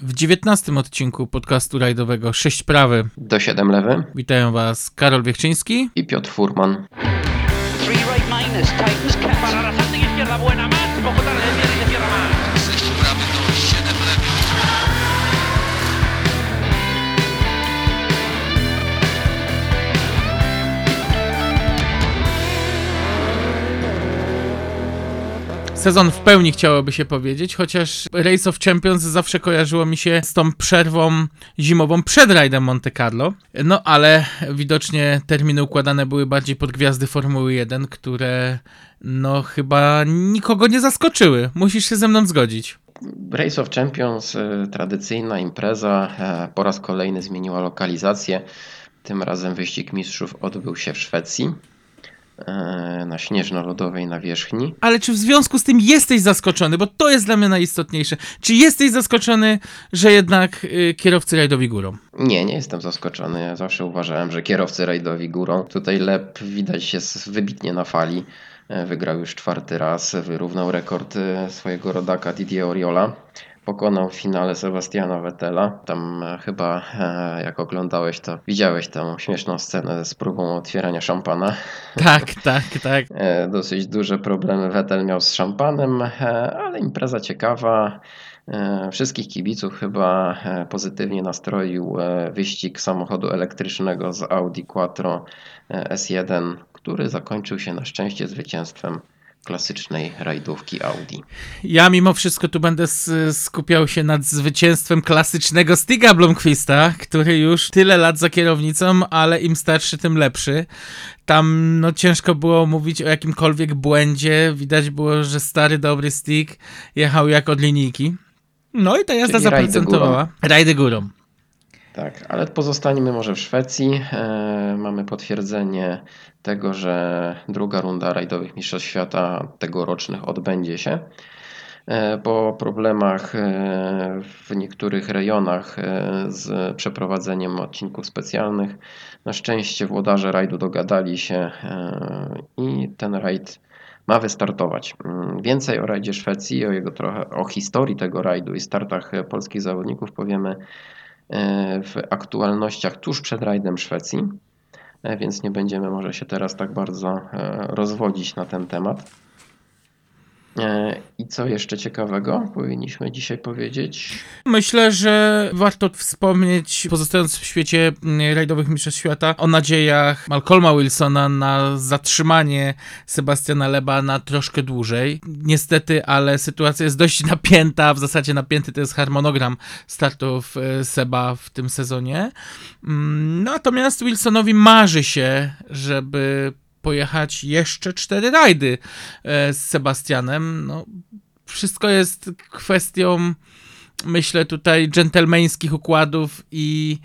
W dziewiętnastym odcinku podcastu rajdowego 6 prawy do 7 lewy witają Was Karol Wiechczyński i Piotr Furman. Three right minus, Titans Sezon w pełni chciałoby się powiedzieć, chociaż Race of Champions zawsze kojarzyło mi się z tą przerwą zimową przed rajdem Monte Carlo. No ale widocznie terminy układane były bardziej pod gwiazdy Formuły 1, które no chyba nikogo nie zaskoczyły. Musisz się ze mną zgodzić. Race of Champions, y, tradycyjna impreza, e, po raz kolejny zmieniła lokalizację. Tym razem wyścig mistrzów odbył się w Szwecji. E, na śnieżno-lodowej nawierzchni. Ale czy w związku z tym jesteś zaskoczony? Bo to jest dla mnie najistotniejsze. Czy jesteś zaskoczony, że jednak y, kierowcy rajdowi górą? Nie, nie jestem zaskoczony. Ja zawsze uważałem, że kierowcy rajdowi górą. Tutaj Lep widać jest wybitnie na fali. E, wygrał już czwarty raz, wyrównał rekord e, swojego rodaka Didier Oriola pokonał w finale Sebastiana Vettela. Tam e, chyba e, jak oglądałeś to widziałeś tę śmieszną scenę z próbą otwierania szampana. Tak, tak, tak. E, dosyć duże problemy Vettel miał z szampanem, ale impreza ciekawa. Wszystkich kibiców chyba pozytywnie nastroił wyścig samochodu elektrycznego z Audi Quattro S1, który zakończył się na szczęście zwycięstwem klasycznej rajdówki Audi. Ja mimo wszystko tu będę skupiał się nad zwycięstwem klasycznego Stiga Blomqvista, który już tyle lat za kierownicą, ale im starszy, tym lepszy. Tam no ciężko było mówić o jakimkolwiek błędzie. Widać było, że stary, dobry Stig jechał jak od linijki. No i ta jazda Czyli zaprocentowała. Rajdy górą. Tak, ale pozostańmy może w Szwecji. E, mamy potwierdzenie tego, że druga runda rajdowych Mistrzostw Świata tegorocznych odbędzie się. E, po problemach e, w niektórych rejonach z przeprowadzeniem odcinków specjalnych, na szczęście włodarze rajdu dogadali się i ten rajd ma wystartować. Mm, więcej o rajdzie Szwecji, o jego trochę o historii tego rajdu i startach polskich zawodników powiemy w aktualnościach tuż przed rajdem Szwecji, e, więc nie będziemy może się teraz tak bardzo e, rozwodzić na ten temat. E, I co jeszcze ciekawego powinniśmy dzisiaj powiedzieć? Myślę, że warto wspomnieć, pozostając w świecie mm, rajdowych mistrzostw świata, o nadziejach Malcolma Wilsona na zatrzymanie Sebastiana Leba na troszkę dłużej. Niestety, ale sytuacja jest dość napięta, w zasadzie napięty to jest harmonogram startów e, Seba w tym sezonie. Mm, natomiast Wilsonowi marzy się, żeby pojechać jeszcze cztery rajdy e, z Sebastianem. No, wszystko jest kwestią, myślę, tutaj dżentelmeńskich układów i,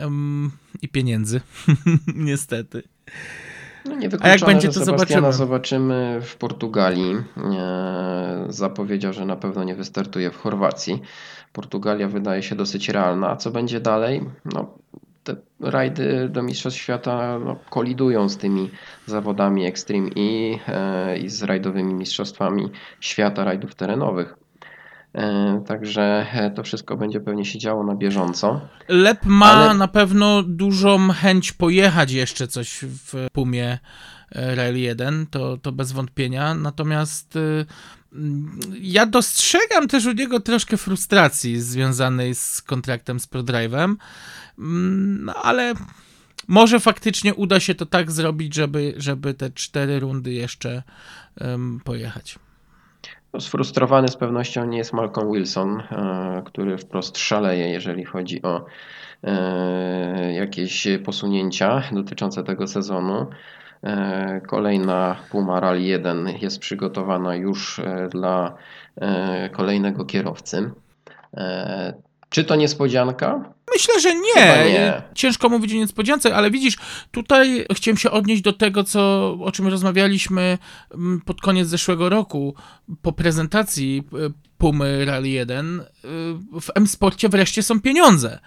um, i pieniędzy. Niestety. No A jak będzie, to zobaczymy. zobaczymy w Portugalii. Zapowiedział, że na pewno nie wystartuje w Chorwacji. Portugalia wydaje się dosyć realna. A co będzie dalej? No, te rajdy do Mistrzostw Świata no, kolidują z tymi zawodami Extreme E e, i z rajdowymi Mistrzostwami Świata rajdów terenowych. E, także to wszystko będzie pewnie się działo na bieżąco. Lep ma Ale... na pewno dużą chęć pojechać jeszcze coś w Pumie Rail 1, to, to bez wątpienia. Natomiast ja dostrzegam też u niego troszkę frustracji związanej z kontraktem z ProDrive'em. Mm, no ale może faktycznie uda się to tak zrobić, żeby, żeby te cztery rundy jeszcze um, pojechać. No, sfrustrowany z pewnością nie jest Malcolm Wilson, e, który wprost szaleje, jeżeli chodzi o e, jakieś posunięcia dotyczące tego sezonu. E, kolejna Puma Rally 1 jest przygotowana już dla kolejnego kierowcy. Czy to niespodzianka? Myślę, że nie. nie. Ciężko mówić o niespodziance, ale widzisz, tutaj chciałem się odnieść do tego, co, o czym rozmawialiśmy mm, pod koniec zeszłego roku, po prezentacji Pumy Rally 1, y, w M-Sporcie wreszcie są pieniądze.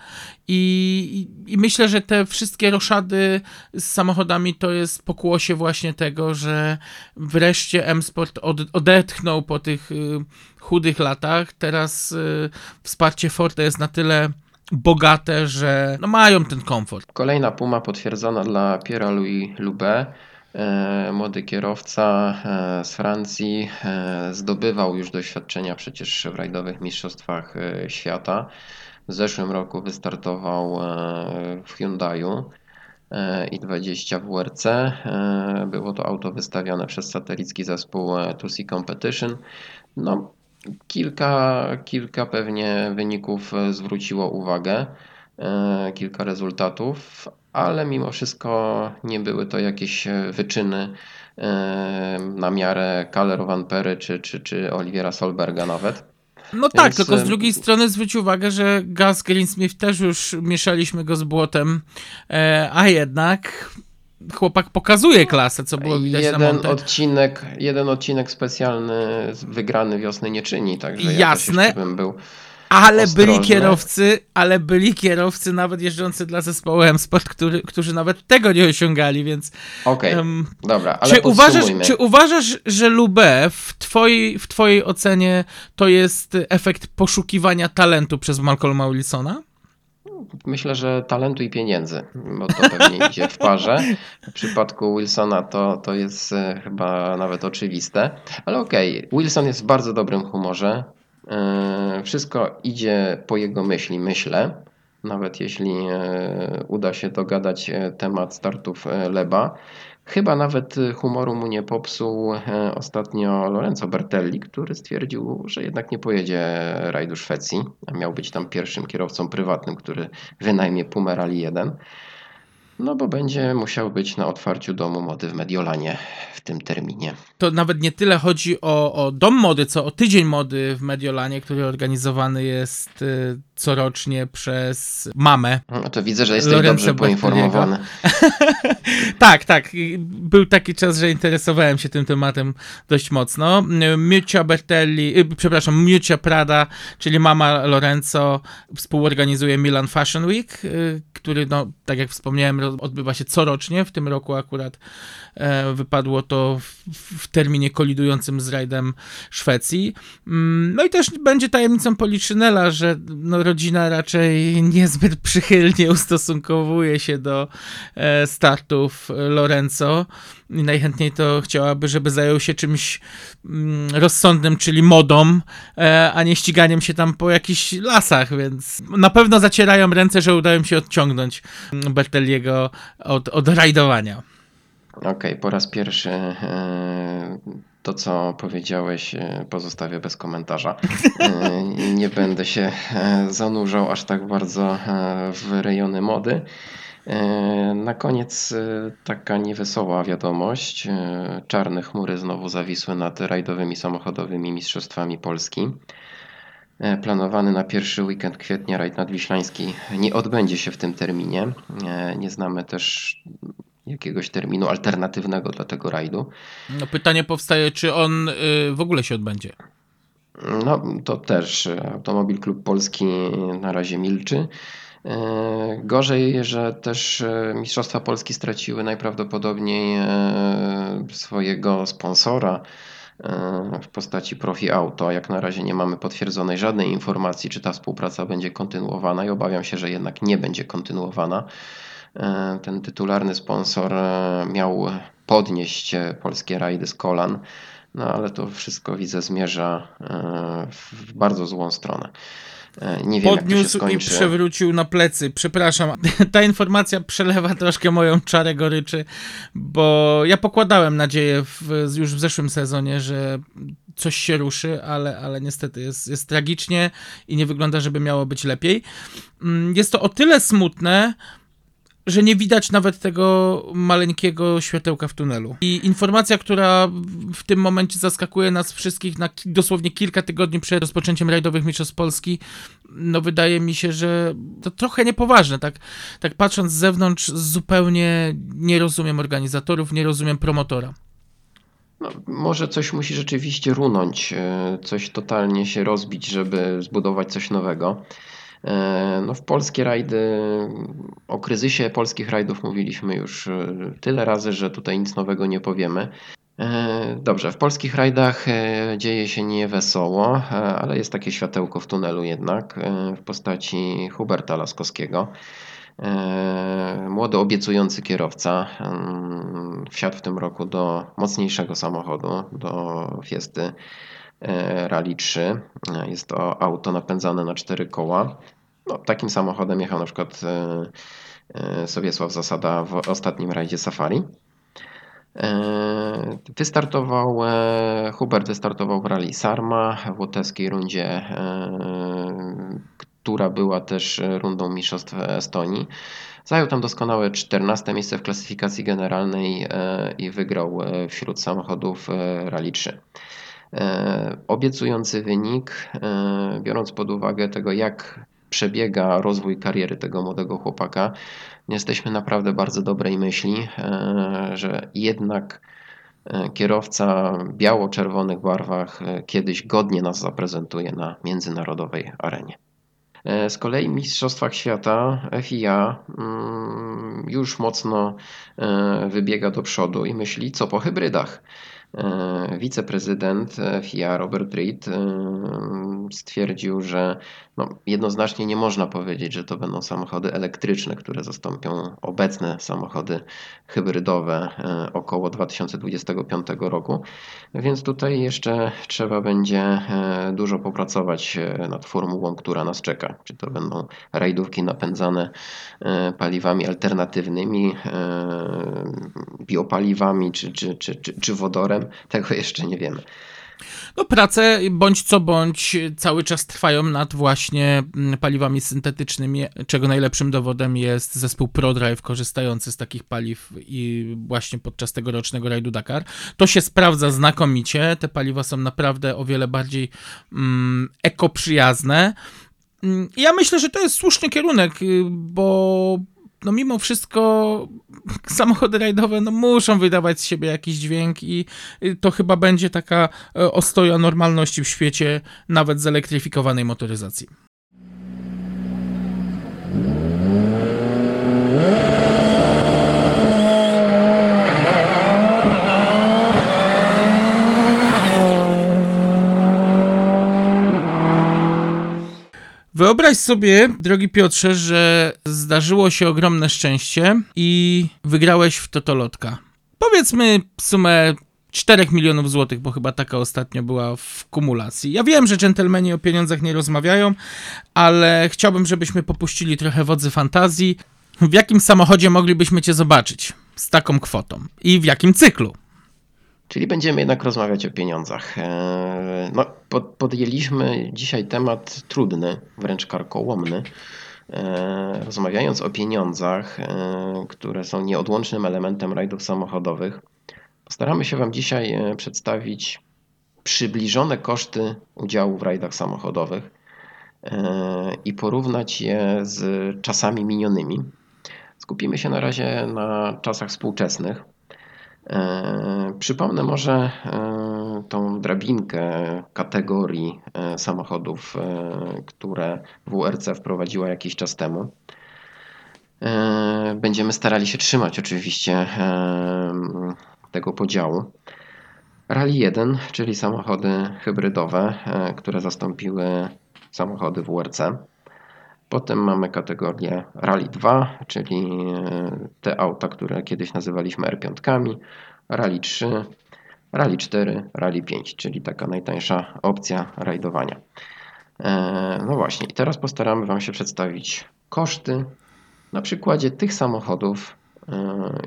I, I, myślę, że te wszystkie roszady z samochodami to jest pokłosie właśnie tego, że wreszcie M-Sport od, odetchnął po tych y, chudych latach. Teraz y, wsparcie Forte jest na tyle bogate, że no mają ten komfort. Kolejna Puma potwierdzona dla Pierre Louis Loubet. E, młody kierowca e, z Francji e, zdobywał już doświadczenia przecież w rajdowych mistrzostwach świata. W zeszłym roku wystartował w Hyundaiu i20 WRC. Było to auto wystawione przez satelicki zespół Tusi Competition. No, kilka, kilka pewnie wyników zwróciło uwagę, kilka rezultatów, ale mimo wszystko nie były to jakieś e, wyczyny e, na miarę Kaller Van Pery czy, czy, czy Oliviera Solberga nawet. No tak, Więc... tylko z drugiej strony zwróć uwagę, że Gaz Greensmith też już mieszaliśmy go z błotem, e, a jednak chłopak pokazuje klasę, co było widać jeden na Monte. Odcinek, jeden odcinek specjalny wygrany wiosny nie czyni, także Jasne. ja bym był ale byli kierowcy, ale byli kierowcy nawet jeżdżący dla zespołu M-Sport, który, którzy nawet tego nie osiągali, więc... Okej, okay. um, dobra, ale czy uważasz, czy uważasz, że Lube w twojej, w twojej ocenie to jest efekt poszukiwania talentu przez Malcolma Wilsona? Myślę, że talentu i pieniędzy, bo to pewnie idzie w parze. W przypadku Wilsona to, to jest e, chyba nawet oczywiste, ale okej, okay. Wilson jest w bardzo dobrym humorze. E, wszystko idzie po jego myśli, myślę. Nawet jeśli e, uda się dogadać temat startów Leba. Chyba nawet humoru mu nie popsuł ostatnio Lorenzo Bertelli, który stwierdził, że jednak nie pojedzie rajdu Szwecji. Miał być tam pierwszym kierowcą prywatnym, który wynajmie Puma Rally 1. No bo będzie musiał być na otwarciu domu mody w Mediolanie w tym terminie. To nawet nie tyle chodzi o, o dom mody, co o tydzień mody w Mediolanie, który organizowany jest y, corocznie przez mamę. No to widzę, że jesteś Lorenzo dobrze poinformowany. tak, tak. Był taki czas, że interesowałem się tym tematem dość mocno. Miucia Bertelli, y, przepraszam, Miucia Prada, czyli mama Lorenzo, współorganizuje Milan Fashion Week, y, który, no, tak jak wspomniałem, odbywa się corocznie. W tym roku akurat wypadło to w, terminie kolidującym z rajdem Szwecji. Mm, no i też będzie tajemnicą Policzynela, że no, rodzina raczej niezbyt przychylnie ustosunkowuje się do e, startów Lorenzo i najchętniej to chciałaby, żeby zajął się czymś mm, rozsądnym, czyli modą, e, a nie ściganiem się tam po jakichś lasach, więc na pewno zacierają ręce, że udają się odciągnąć Bertelliego od, od rajdowania. Okej, okay, po raz pierwszy e, to, co powiedziałeś, e, pozostawię bez komentarza. E, nie będę się zanurzał aż tak bardzo w rejony mody. Na koniec taka niewesoła wiadomość. Czarne chmury znowu zawisły nad rajdowymi samochodowymi mistrzostwami Polski. Planowany na pierwszy weekend kwietnia rajd nadwiślański nie odbędzie się w tym terminie. Nie znamy też jakiegoś terminu alternatywnego dla tego rajdu. No pytanie powstaje, czy on y, w ogóle się odbędzie? No to też Automobil Klub Polski na razie milczy. Y, gorzej, że też y, Mistrzostwa Polski straciły najprawdopodobniej swojego sponsora w postaci Profi Auto. Jak na razie nie mamy potwierdzonej żadnej informacji, czy ta współpraca będzie kontynuowana i obawiam się, że jednak nie będzie kontynuowana. E, ten tytularny sponsor e, miał podnieść e, polskie rajdy z kolan, no ale to wszystko widzę zmierza w bardzo złą stronę. Nie wiem, Podniósł i przewrócił na plecy. Przepraszam, ta informacja przelewa troszkę moją czarę goryczy, bo ja pokładałem nadzieję w, już w zeszłym sezonie, że coś się ruszy, ale, ale niestety jest, jest tragicznie i nie wygląda, żeby miało być lepiej. Mm, jest to o tyle smutne, że nie widać nawet tego maleńkiego światełka w tunelu. I informacja, która w tym momencie zaskakuje nas wszystkich na dosłownie kilka tygodni przed rozpoczęciem rajdowych mistrzostw Polski, no wydaje mi się, że to trochę niepoważne, tak, tak patrząc z zewnątrz zupełnie nie rozumiem organizatorów, nie rozumiem promotora. No, może coś musi rzeczywiście runąć, e, coś totalnie się rozbić, żeby zbudować coś nowego. E, no, w polskie rajdy, o kryzysie polskich rajdów mówiliśmy już e, tyle razy, że tutaj nic nowego nie powiemy. Dobrze, w polskich rajdach dzieje się nie wesoło, ale jest takie światełko w tunelu jednak w postaci Huberta Laskowskiego. E, młody, obiecujący kierowca wsiadł w tym roku do mocniejszego samochodu, do Fiesty e, Rally 3. Jest to auto napędzane na cztery koła. No, takim samochodem jechał na przykład e, Sowiesław Zasada w ostatnim rajdzie Safari. Wystartował, Hubert wystartował w rally Sarma w łotewskiej rundzie, która była też e, rundą Mistrzostw Estonii. Zajął tam doskonałe 14 miejsce w klasyfikacji generalnej e, i wygrał e, wśród samochodów Rally 3. Obiecujący wynik, biorąc pod uwagę tego, jak przebiega rozwój kariery tego młodego chłopaka, jesteśmy naprawdę bardzo dobrej myśli, że jednak kierowca biało-czerwonych barwach kiedyś godnie nas zaprezentuje na międzynarodowej arenie. E, z kolei w Mistrzostwach Świata FIA mm, już mocno e, wybiega do przodu i myśli, co po hybrydach. E, wiceprezydent FIA Robert Reid stwierdził, że no, jednoznacznie nie można powiedzieć, że to będą samochody elektryczne, które zastąpią obecne samochody hybrydowe e, około 2025 roku. Więc tutaj jeszcze trzeba będzie e, dużo popracować e, nad formułą, która nas czeka. Czy to będą rajdówki napędzane paliwami alternatywnymi, biopaliwami czy, czy, czy, czy, czy wodorem, tego jeszcze nie wiemy. No prace bądź co bądź cały czas trwają nad właśnie mm, paliwami syntetycznymi, czego najlepszym dowodem jest zespół ProDrive korzystający z takich paliw i właśnie podczas tegorocznego rajdu Dakar. To się sprawdza znakomicie, te paliwa są naprawdę o wiele bardziej mm, ekoprzyjazne. Mm, ja myślę, że to jest słuszny kierunek, y, bo no mimo wszystko samochody rajdowe no muszą wydawać z siebie jakiś dźwięk i to chyba będzie taka e, ostoja normalności w świecie nawet zelektryfikowanej motoryzacji. Wyobraź sobie, drogi Piotrze, że zdarzyło się ogromne szczęście i wygrałeś w Totolotka. Powiedzmy sumę 4 milionów złotych, bo chyba taka ostatnio była w kumulacji. Ja wiem, że dżentelmeni o pieniądzach nie rozmawiają, ale chciałbym, żebyśmy popuścili trochę wodzy fantazji. W jakim samochodzie moglibyśmy cię zobaczyć z taką kwotą i w jakim cyklu? Czyli będziemy jednak rozmawiać o pieniądzach. E, no, podjęliśmy dzisiaj temat trudny, wręcz karkołomny. E, rozmawiając o pieniądzach, e, które są nieodłącznym elementem rajdów samochodowych, postaramy się Wam dzisiaj przedstawić przybliżone koszty udziału w rajdach samochodowych i porównać je z czasami minionymi. Skupimy się na razie na czasach współczesnych. E, przypomnę może e, tą drabinkę kategorii e, samochodów, które WRC wprowadziła jakiś czas temu. Będziemy starali się trzymać oczywiście tego podziału. Rally 1, czyli samochody hybrydowe, które zastąpiły samochody WRC. Potem mamy kategorię Rally 2, czyli e, te auta, które kiedyś nazywaliśmy R5, Rally 3, Rally 4, Rally 5, czyli taka najtańsza opcja rajdowania. E, no właśnie, i teraz postaramy Wam się przedstawić koszty na przykładzie tych samochodów,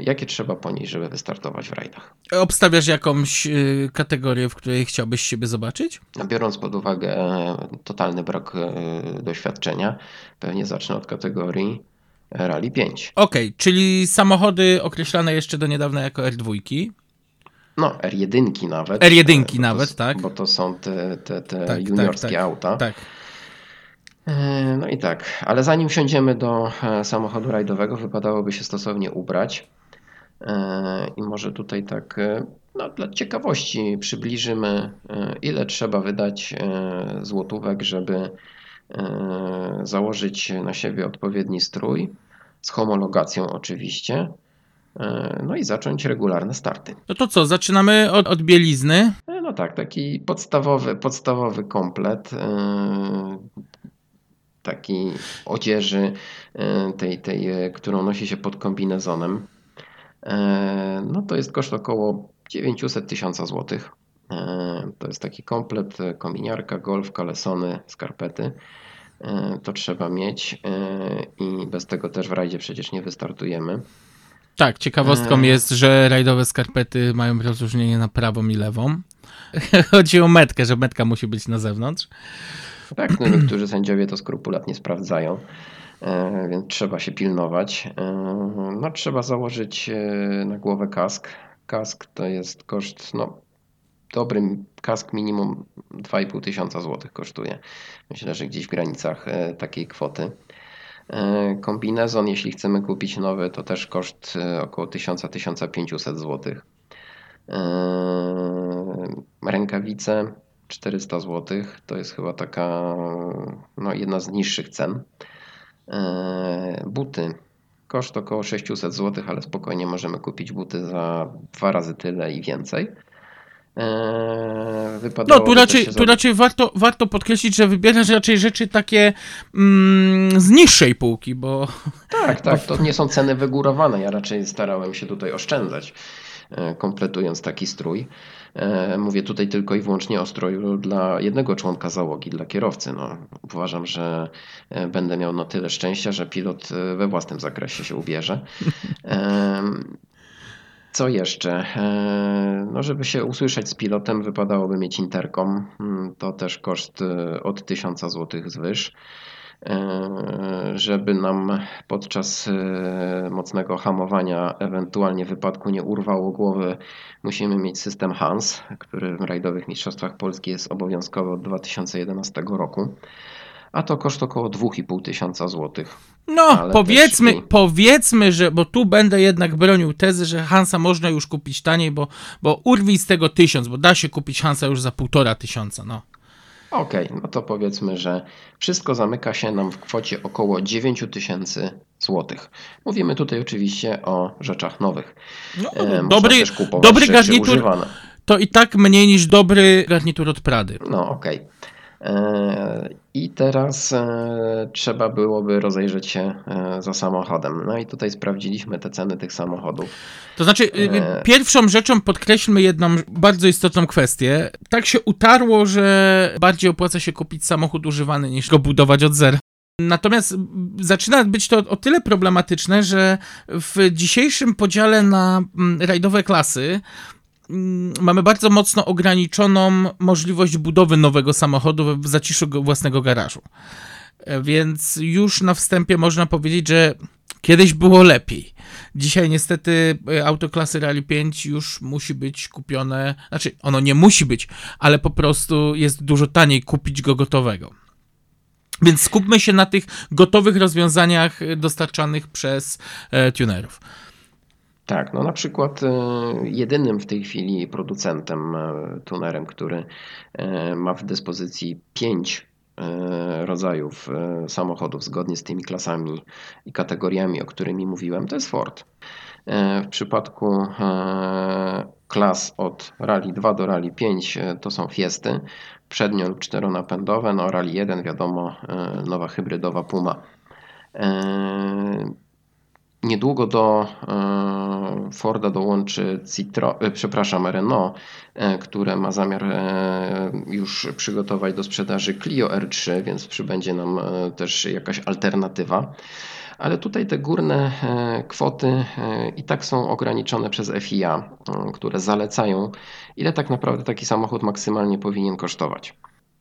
jakie trzeba ponieść, żeby wystartować w rajdach. Obstawiasz jakąś y, kategorię, w której chciałbyś siebie zobaczyć? Biorąc pod uwagę e, totalny brak e, doświadczenia, pewnie zacznę od kategorii Rally 5. Okej, okay, czyli samochody określane jeszcze do niedawna jako R2. No, R1 nawet. R1 nawet, to, tak. Bo to są te, te, te tak, tak juniorskie tak, auta. Tak. E, no i tak, ale zanim wsiądziemy do e, samochodu rajdowego, wypadałoby się stosownie ubrać. I może tutaj tak no, dla ciekawości przybliżymy, ile trzeba wydać złotówek, żeby założyć na siebie odpowiedni strój, z homologacją oczywiście, no i zacząć regularne starty. No to co, zaczynamy od, od bielizny? No tak, taki podstawowy, podstawowy komplet takiej odzieży, tej, tej, którą nosi się pod kombinezonem. No to jest koszt około 900 tysiąca złotych. To jest taki komplet, kominiarka, golf, kalesony, skarpety. To trzeba mieć i bez tego też w rajdzie przecież nie wystartujemy. Tak, ciekawostką jest, że rajdowe skarpety mają rozróżnienie na prawą i lewą. Chodzi o metkę, że metka musi być na zewnątrz. Tak, no niektórzy sędziowie to skrupulatnie sprawdzają, e, więc trzeba się pilnować. E, no, trzeba założyć e, na głowę kask. Kask to jest koszt, no dobry kask minimum 2,5 tysiąca złotych kosztuje. Myślę, że gdzieś w granicach takiej kwoty. Kombinezon, jeśli chcemy kupić nowy, to też koszt około 1000-1500 zł. Rękawice 400 zł to jest chyba taka no, jedna z niższych cen. Buty koszt około 600 zł, ale spokojnie możemy kupić buty za dwa razy tyle i więcej. no, tu raczej, tu raczej warto, warto podkreślić, że wybierasz raczej rzeczy takie mm, z niższej półki, bo. Tak, tak, to nie są ceny wygórowane. Ja raczej starałem się tutaj oszczędzać, e, kompletując taki strój. E, mówię tutaj tylko i wyłącznie o stroju dla jednego członka załogi, dla kierowcy. No, uważam, że e, będę miał na tyle szczęścia, że pilot we własnym zakresie się ubierze. Co jeszcze? E, no, żeby się usłyszeć z pilotem, wypadałoby mieć interkom. Mm, to też koszt e, od 1000 zł zwyż. E, żeby nam podczas mocnego hamowania, ewentualnie wypadku nie urwało głowy, musimy mieć system HANS, który w rajdowych mistrzostwach Polski jest obowiązkowy od 2011 roku a to koszt około 2,5 tysiąca złotych. No, Ale powiedzmy, też... powiedzmy, że, bo tu będę jednak bronił tezy, że Hansa można już kupić taniej, bo, bo urwij z tego tysiąc, bo da się kupić Hansa już za półtora tysiąca, no. Okej, okay, no to powiedzmy, że wszystko zamyka się nam w kwocie około 9 tysięcy złotych. Mówimy tutaj oczywiście o rzeczach nowych. No, e, dobry dobry garnitur używane. to i tak mniej niż dobry garnitur od Prady. No okej. Okay. E, I teraz e, trzeba byłoby rozejrzeć się e, za samochodem. No i tutaj sprawdziliśmy te ceny tych samochodów. To znaczy, pierwszą rzeczą podkreślmy jedną bardzo istotną kwestię. Tak się utarło, że bardziej opłaca się kupić samochód używany niż go budować od zera. Natomiast zaczyna być to o tyle problematyczne, że w dzisiejszym podziale na rajdowe klasy Mm, mamy bardzo mocno ograniczoną możliwość budowy nowego samochodu w zaciszu własnego garażu. E, więc już na wstępie można powiedzieć, że kiedyś było lepiej. Dzisiaj niestety e, auto klasy Rally 5 już musi być kupione, znaczy ono nie musi być, ale po prostu jest dużo taniej kupić go gotowego. Więc skupmy się na tych gotowych rozwiązaniach dostarczanych przez e, tunerów. Tak, no na przykład e, jedynym w tej chwili producentem, e, tunerem, który e, ma w dyspozycji pięć rodzajów samochodów zgodnie z tymi klasami i kategoriami, o którymi mówiłem, to jest Ford. W przypadku klas od Rally 2 do Rally 5 to są Fiesty, przednio lub czteronapędowe, no Rally 1 wiadomo, nowa hybrydowa Puma. Niedługo do e, Forda dołączy Citro, e, przepraszam, Renault, e, które ma zamiar już przygotować do sprzedaży Clio R3, więc przybędzie nam też jakaś alternatywa. Ale tutaj te górne kwoty i tak są ograniczone przez FIA, które zalecają, ile tak naprawdę taki samochód maksymalnie powinien kosztować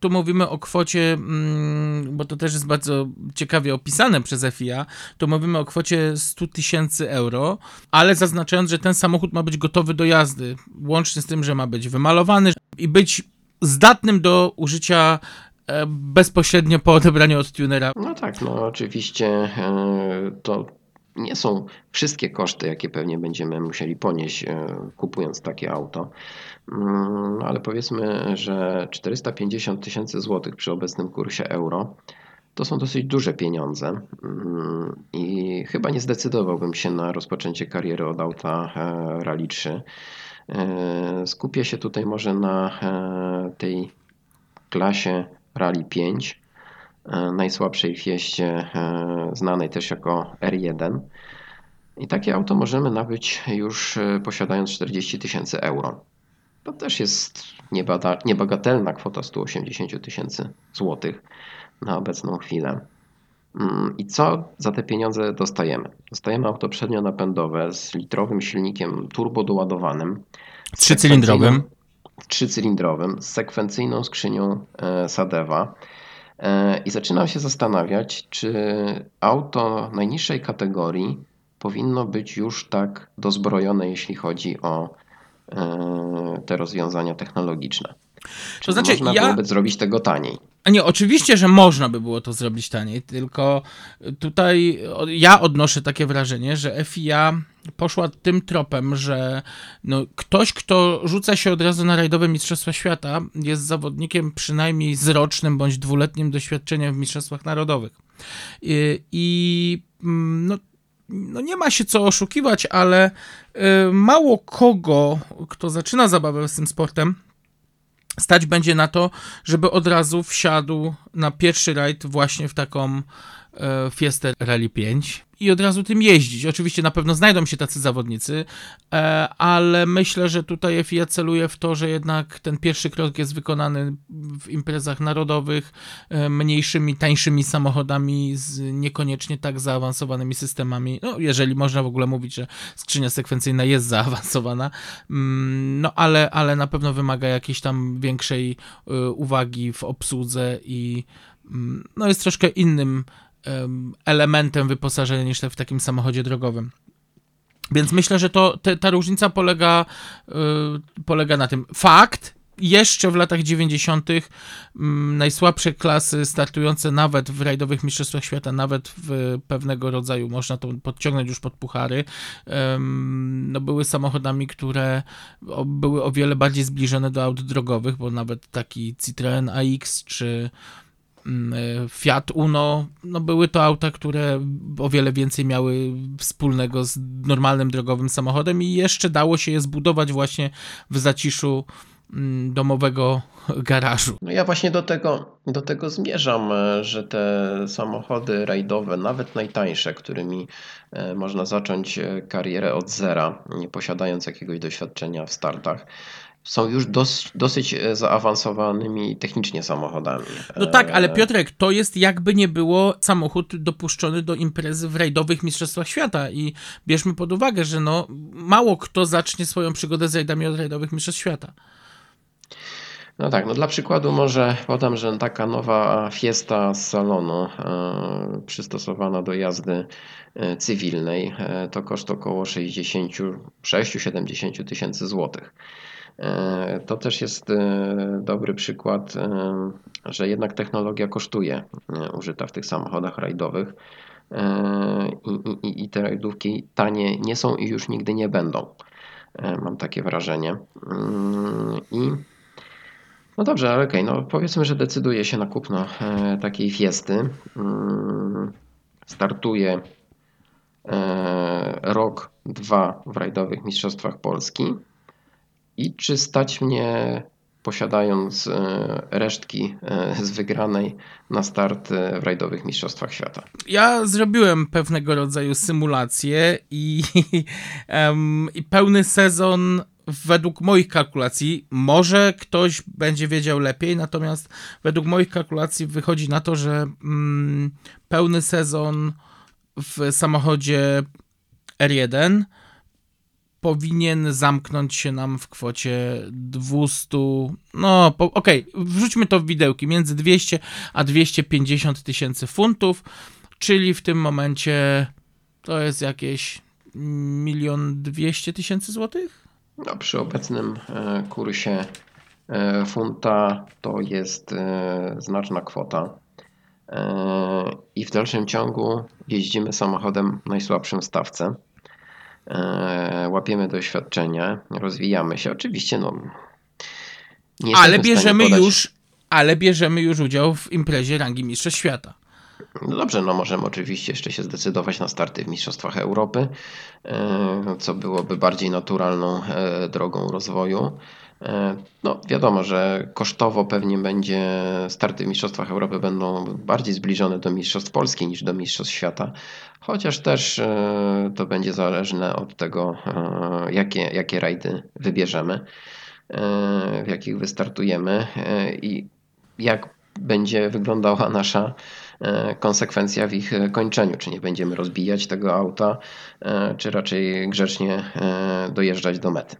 tu mówimy o kwocie, mm, bo to też jest bardzo ciekawie opisane przez FIA, to mówimy o kwocie 100 tysięcy euro, ale zaznaczając, że ten samochód ma być gotowy do jazdy, łącznie z tym, że ma być wymalowany i być zdatnym do użycia e, bezpośrednio po odebraniu od tunera. No tak, no oczywiście e, to nie są wszystkie koszty, jakie pewnie będziemy musieli ponieść kupując takie auto, ale powiedzmy, że 450 tysięcy złotych przy obecnym kursie euro to są dosyć duże pieniądze mm, i chyba nie zdecydowałbym się na rozpoczęcie kariery od auta Rally 3. Skupię się tutaj może na tej klasie Rally 5, e, najsłabszej fieście, e, znanej też jako R1. I takie auto możemy nabyć już e, posiadając 40 tysięcy euro. To też jest niebagatelna kwota 180 tysięcy złotych na obecną chwilę. Mm, I co za te pieniądze dostajemy? Dostajemy auto przednio-napędowe z litrowym silnikiem turbo doładowanym. Trzycylindrowym trzycylindrowym z sekwencyjną skrzynią e, Sadewa. E, I zaczynam się zastanawiać, czy auto najniższej kategorii powinno być już tak dozbrojone, jeśli chodzi o te rozwiązania technologiczne. Czy to znaczy, można ja... byłoby zrobić tego taniej? A nie, oczywiście, że można by było to zrobić taniej, tylko tutaj ja odnoszę takie wrażenie, że FIA poszła tym tropem, że no, ktoś, kto rzuca się od razu na rajdowe Mistrzostwa Świata, jest zawodnikiem przynajmniej z rocznym bądź dwuletnim doświadczeniem w Mistrzostwach Narodowych. I, i mm, no, no nie ma się co oszukiwać, ale y, mało kogo, kto zaczyna zabawę z tym sportem, stać będzie na to, żeby od razu wsiadł na pierwszy rajd właśnie w taką e, Fiesta Rally 5 i od razu tym jeździć. Oczywiście na pewno znajdą się tacy zawodnicy, e, ale myślę, że tutaj FIA celuje w to, że jednak ten pierwszy krok jest wykonany w imprezach narodowych, e, mniejszymi, tańszymi samochodami z niekoniecznie tak zaawansowanymi systemami. No, jeżeli można w ogóle mówić, że skrzynia sekwencyjna jest zaawansowana, mm, no ale, ale na pewno wymaga jakiejś tam większej e, uwagi w obsłudze i mm, no jest troszkę innym elementem wyposażenia niż w takim samochodzie drogowym. Więc myślę, że to, te, ta różnica polega, yy, polega na tym. Fakt, jeszcze w latach 90. Mm, najsłabsze klasy startujące nawet w rajdowych mistrzostwach świata, nawet w pewnego rodzaju, można to podciągnąć już pod puchary, no były samochodami, które były o wiele bardziej zbliżone do aut drogowych, bo nawet taki Citroen AX czy Fiat Uno, no były to auta, które o wiele więcej miały wspólnego z normalnym drogowym samochodem i jeszcze dało się je zbudować właśnie w zaciszu mm, domowego garażu. No ja właśnie do tego, do tego zmierzam, e, że te samochody rajdowe, nawet najtańsze, którymi e, można zacząć karierę od zera, nie posiadając jakiegoś doświadczenia w startach, są już dos, dosyć e, zaawansowanymi technicznie samochodami. No tak, ale e, Piotrek, to jest jakby nie było samochód dopuszczony do imprezy w rajdowych Mistrzostwach Świata i bierzmy pod uwagę, że no mało kto zacznie swoją przygodę z rajdami od rajdowych Mistrzostw Świata. No tak, no dla przykładu może podam, że taka nowa Fiesta z salonu e, przystosowana do jazdy e, cywilnej e, to koszt około 66-70 tysięcy złotych. To też jest dobry przykład, że jednak technologia kosztuje użyta w tych samochodach rajdowych i, i, i te rajdówki tanie nie są i już nigdy nie będą. Mam takie wrażenie. Mm, I no dobrze, ale okej, okay, no powiedzmy, że decyduje się na kupno takiej fiesty. Mm, startuje rok, dwa w rajdowych Mistrzostwach Polski i czy stać mnie, posiadając e, resztki e, z wygranej na start e, w rajdowych Mistrzostwach Świata? Ja zrobiłem pewnego rodzaju symulację i, i pełny sezon według moich kalkulacji, może ktoś będzie wiedział lepiej, natomiast według moich kalkulacji wychodzi na to, że mm, pełny sezon w samochodzie R1 powinien zamknąć się nam w kwocie 200, no okej, okay, wrzućmy to w widełki, między 200 a 250 tysięcy funtów, czyli w tym momencie to jest jakieś milion dwieście tysięcy złotych? No, przy obecnym e, kursie e, funta to jest e, znaczna kwota. i w dalszym ciągu jeździmy samochodem najsłabszym w stawce. E, łapiemy doświadczenie, rozwijamy się. Oczywiście, no. nie Ale bierzemy już, ale bierzemy już udział w imprezie rangi Mistrzostw Świata. No dobrze, no możemy oczywiście jeszcze się zdecydować na starty w Mistrzostwach Europy, e, co byłoby bardziej naturalną e, drogą rozwoju. E, No wiadomo, że kosztowo pewnie będzie starty w Mistrzostwach Europy będą bardziej zbliżone do Mistrzostw Polski niż do Mistrzostw Świata, chociaż też to będzie zależne od tego, jakie, jakie rajdy wybierzemy, w jakich wystartujemy i jak będzie wyglądała nasza konsekwencja w ich e, kończeniu. Czy nie będziemy rozbijać tego auta, e, czy raczej grzecznie e, dojeżdżać do mety.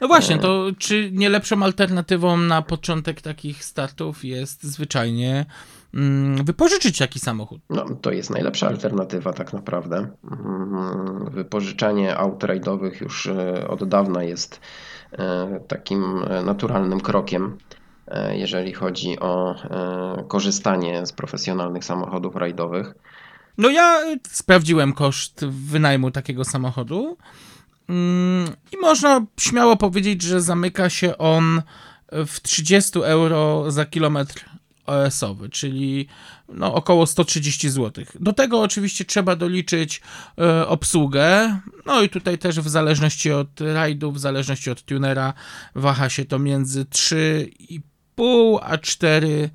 No właśnie, to czy nie lepszą alternatywą na początek takich startów jest zwyczajnie mm, wypożyczyć taki samochód? No, to jest najlepsza alternatywa tak naprawdę. Mm, Wypożyczanie aut rajdowych już e, od dawna jest e, takim e, naturalnym krokiem, e, jeżeli chodzi o e, korzystanie z profesjonalnych samochodów rajdowych. No ja y, sprawdziłem koszt wynajmu takiego samochodu mm, i można śmiało powiedzieć, że zamyka się on w 30 euro za kilometr OS-owy, czyli no, około 130 zł. Do tego oczywiście trzeba doliczyć e, obsługę, no i tutaj też w zależności od rajdu, w zależności od tunera waha się to między 3,5 a 4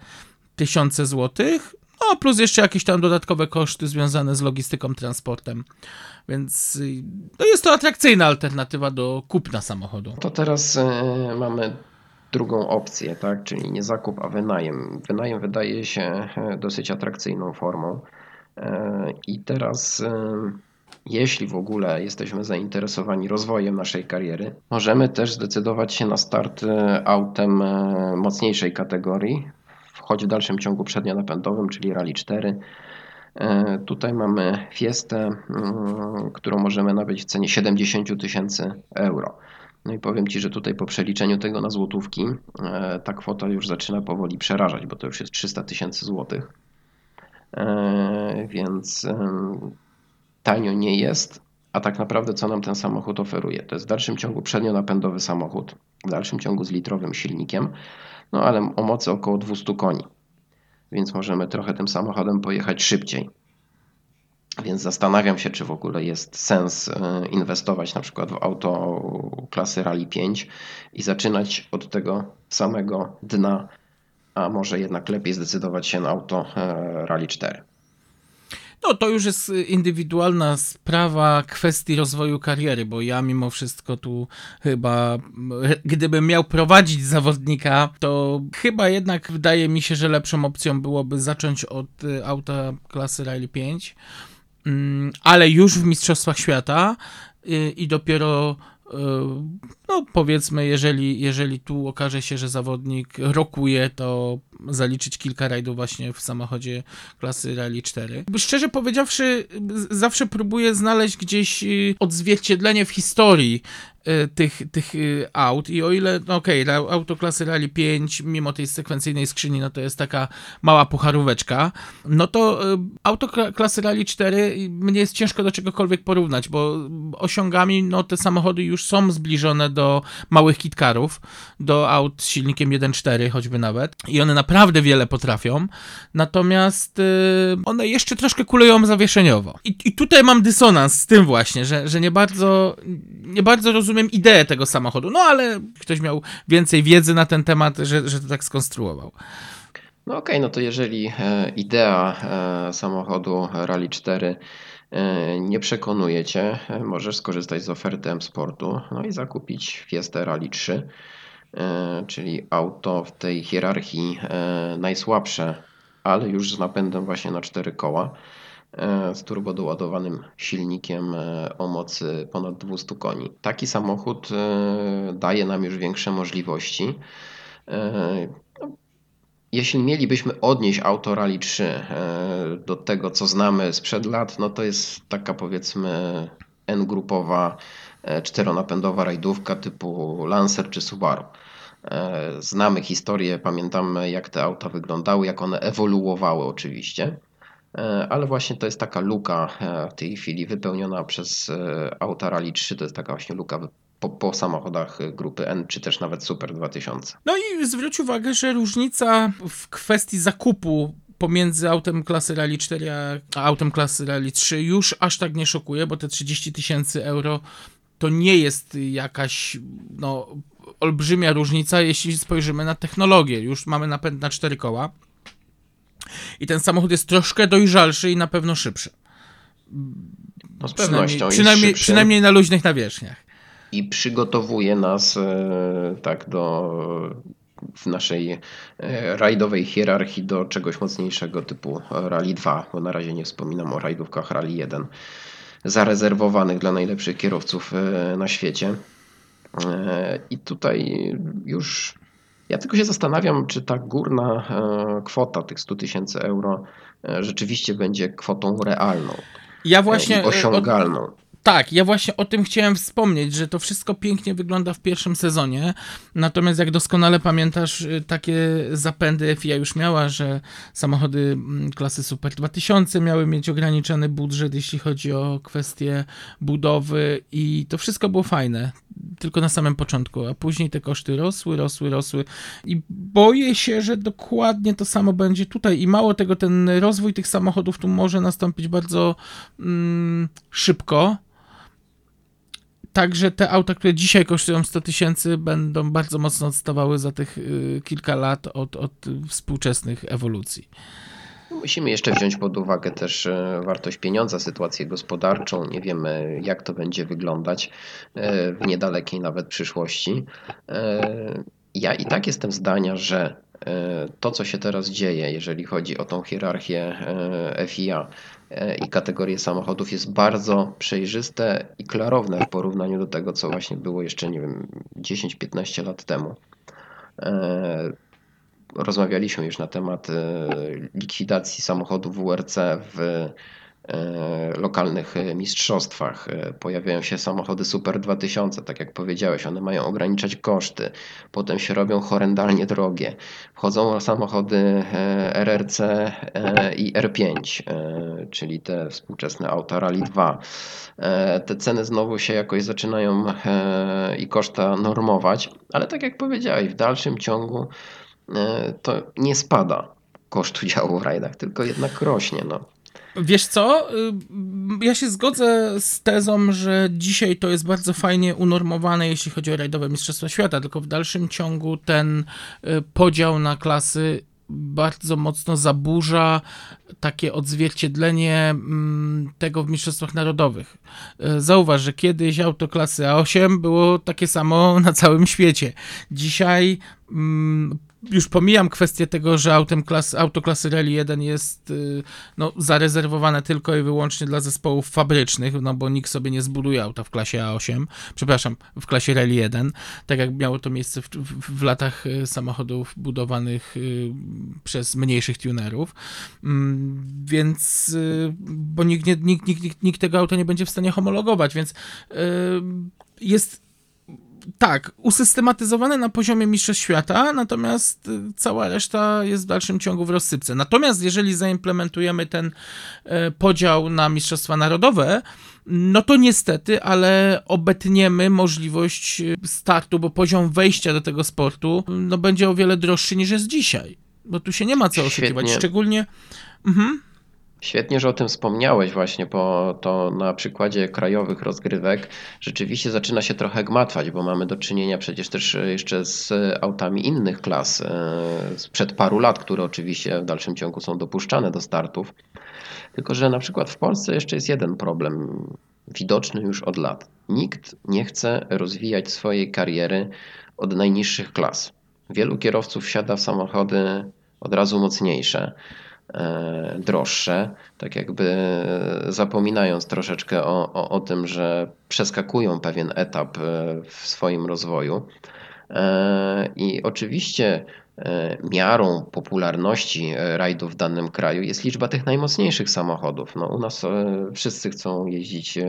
tysiące złotych. No, plus jeszcze jakieś tam dodatkowe koszty związane z logistyką, transportem. Więc y, no jest to atrakcyjna alternatywa do kupna samochodu. To teraz e, mamy drugą opcję, tak? czyli nie zakup, a wynajem. Wynajem wydaje się e, dosyć atrakcyjną formą. I teraz, jeśli w ogóle jesteśmy zainteresowani rozwojem naszej kariery, możemy też zdecydować się na start e, autem e, mocniejszej kategorii, choć w dalszym ciągu przednionapędowym, czyli Rally 4. E, Tutaj mamy Fiestę, mm, którą możemy nabyć w cenie 70 000 tysięcy euro. No i powiem Ci, że tutaj po przeliczeniu tego na złotówki ta kwota już zaczyna powoli przerażać, bo to już jest 300 tysięcy złotych. Więc tanio nie jest, a tak naprawdę co nam ten samochód oferuje? To jest w dalszym ciągu przednionapędowy samochód, w dalszym ciągu z litrowym silnikiem, no ale o mocy około 200 koni, więc możemy trochę tym samochodem pojechać szybciej. Więc zastanawiam się, czy w ogóle jest sens e, inwestować na przykład w auto klasy Rally 5 i zaczynać od tego samego dna, a może jednak lepiej zdecydować się na auto e, Rally 4. No to już jest indywidualna sprawa kwestii rozwoju kariery, bo ja mimo wszystko tu chyba, gdybym miał prowadzić zawodnika, to chyba jednak wydaje mi się, że lepszą opcją byłoby zacząć od y, auta klasy Rally 5, mm, ale już w Mistrzostwach Świata y, i dopiero no powiedzmy, jeżeli, jeżeli tu okaże się, że zawodnik rokuje, to zaliczyć kilka rajdów właśnie w samochodzie klasy Rally 4. Szczerze powiedziawszy, zawsze próbuję znaleźć gdzieś y, odzwierciedlenie w historii tych, tych y, aut. I o ile, no okej, ra- auto Rally 5, mimo tej sekwencyjnej skrzyni, no to jest taka mała pucharóweczka, no to y, auto kla- klasy Rally 4 mnie jest ciężko do czegokolwiek porównać, bo osiągami, no te samochody już są zbliżone do małych kitkarów, do aut z silnikiem 1.4 choćby nawet. I one naprawdę wiele potrafią, natomiast one jeszcze troszkę kuleją zawieszeniowo. I, I tutaj mam dysonans z tym właśnie, że, że nie bardzo nie bardzo rozumiem ideę tego samochodu, no ale ktoś miał więcej wiedzy na ten temat, że, że to tak skonstruował. No okej, no to jeżeli e, idea e, samochodu Rally 4 e, nie przekonuje Cię, możesz skorzystać z oferty M-Sportu no i zakupić Fiestę Rally 3, e, czyli auto w tej hierarchii najsłabsze, ale już z napędem właśnie na 4 koła, z turbodoładowanym silnikiem e, o mocy ponad 200 koni. Taki samochód e, daje nam już większe możliwości. E, jeśli mielibyśmy odnieść auto Rally 3 e, do tego, co znamy sprzed lat, no to jest taka powiedzmy N-grupowa e, czteronapędowa rajdówka typu Lancer czy Subaru. E, Znamy historię, pamiętamy jak te auta wyglądały, jak one ewoluowały oczywiście. Ale właśnie to jest taka luka w tej chwili wypełniona przez auta Rally 3, to jest taka właśnie luka po, po, samochodach grupy N, czy też nawet Super 2000. No i zwróć uwagę, że różnica w kwestii zakupu pomiędzy autem klasy Rally 4 a autem klasy Rally 3 już aż tak nie szokuje, bo te 30 tysięcy euro to nie jest jakaś no, olbrzymia różnica, jeśli spojrzymy na technologię. Już mamy napęd na cztery koła i ten samochód jest troszkę dojrzalszy i na pewno szybszy. No z pewnością. Przynajmniej, przynajmniej na luźnych nawierzchniach. I przygotowuje nas e, tak do w naszej e, rajdowej hierarchii do czegoś mocniejszego typu Rally 2, bo na razie nie wspominam o rajdówkach Rally 1 zarezerwowanych dla najlepszych kierowców e, na świecie. I tutaj już ja tylko się zastanawiam, czy ta górna kwota tych 100 tysięcy euro rzeczywiście będzie kwotą realną. Ja właśnie osiągalną. Od tak, ja właśnie o tym chciałem wspomnieć, że to wszystko pięknie wygląda w pierwszym sezonie. Natomiast jak doskonale pamiętasz, takie zapędy FIA już miała, że samochody mm, klasy Super 2000 miały mieć ograniczony budżet, jeśli chodzi o kwestie budowy i to wszystko było fajne, tylko na samym początku, a później te koszty rosły, rosły, rosły i boję się, że dokładnie to samo będzie tutaj i mało tego, ten rozwój tych samochodów tu może nastąpić bardzo mm, szybko, Także te auta, które dzisiaj kosztują 100 tysięcy, będą bardzo mocno odstawały za tych y, kilka lat od, od współczesnych ewolucji. Musimy jeszcze wziąć pod uwagę też e, wartość pieniądza, sytuację gospodarczą. Nie wiemy, jak to będzie wyglądać e, w niedalekiej nawet przyszłości. E, ja i tak jestem zdania, że to, co się teraz dzieje, jeżeli chodzi o tą hierarchię FIA, i kategorie samochodów jest bardzo przejrzyste i klarowne w porównaniu do tego, co właśnie było jeszcze, nie wiem, 10-15 lat temu. Rozmawialiśmy już na temat e, likwidacji samochodów WRC w E, lokalnych mistrzostwach. E, pojawiają się samochody Super 2000, tak jak powiedziałeś, one mają ograniczać koszty, potem się robią horrendalnie drogie. Wchodzą samochody RRC i R5, czyli te współczesne auta Rally 2. Te ceny znowu się jakoś zaczynają i koszta normować, ale tak jak powiedziałeś, w dalszym ciągu to nie spada koszt udziału w rajdach, tylko jednak rośnie. No. Wiesz co? Y, ja się zgodzę z tezą, że dzisiaj to jest bardzo fajnie unormowane, jeśli chodzi o rajdowe Mistrzostwa Świata, tylko w dalszym ciągu ten y, podział na klasy bardzo mocno zaburza takie odzwierciedlenie mm, tego w Mistrzostwach Narodowych. Y, zauważ, że kiedyś auto klasy A8 było takie samo na całym świecie. Dzisiaj mm, już pomijam kwestię tego, że autem klas, auto klasy Rally 1 jest y, no, zarezerwowane tylko i wyłącznie dla zespołów fabrycznych, no bo nikt sobie nie zbuduje auta w klasie A8, przepraszam, w klasie Rally 1, tak jak miało to miejsce w, w, w latach y, samochodów budowanych y, przez mniejszych tunerów, mm, więc, bo nikt, nie, nikt, nikt, nikt tego auta nie będzie w stanie homologować, więc jest tak, usystematyzowane na poziomie Mistrzostw Świata, natomiast y, cała reszta jest w dalszym ciągu w rozsypce. Natomiast jeżeli zaimplementujemy ten e, podział na Mistrzostwa Narodowe, no to niestety, ale obetniemy możliwość y, startu, bo poziom wejścia do tego sportu no, będzie o wiele droższy niż jest dzisiaj. Bo tu się nie ma co oszukiwać. Szczególnie. Mhm. Świetnie, że o tym wspomniałeś właśnie, bo to na przykładzie krajowych rozgrywek rzeczywiście zaczyna się trochę gmatwać, bo mamy do czynienia przecież też jeszcze z autami innych klas e, sprzed paru lat, które oczywiście w dalszym ciągu są dopuszczane do startów. Tylko, że na przykład w Polsce jeszcze jest jeden problem widoczny już od lat. Nikt nie chce rozwijać swojej kariery od najniższych klas. Wielu kierowców wsiada w samochody od razu mocniejsze droższe, tak jakby zapominając troszeczkę o, o, o tym, że przeskakują pewien etap e, w swoim rozwoju. E, I oczywiście miarą popularności rajdów w danym kraju jest liczba tych najmocniejszych samochodów. No, u nas wszyscy chcą jeździć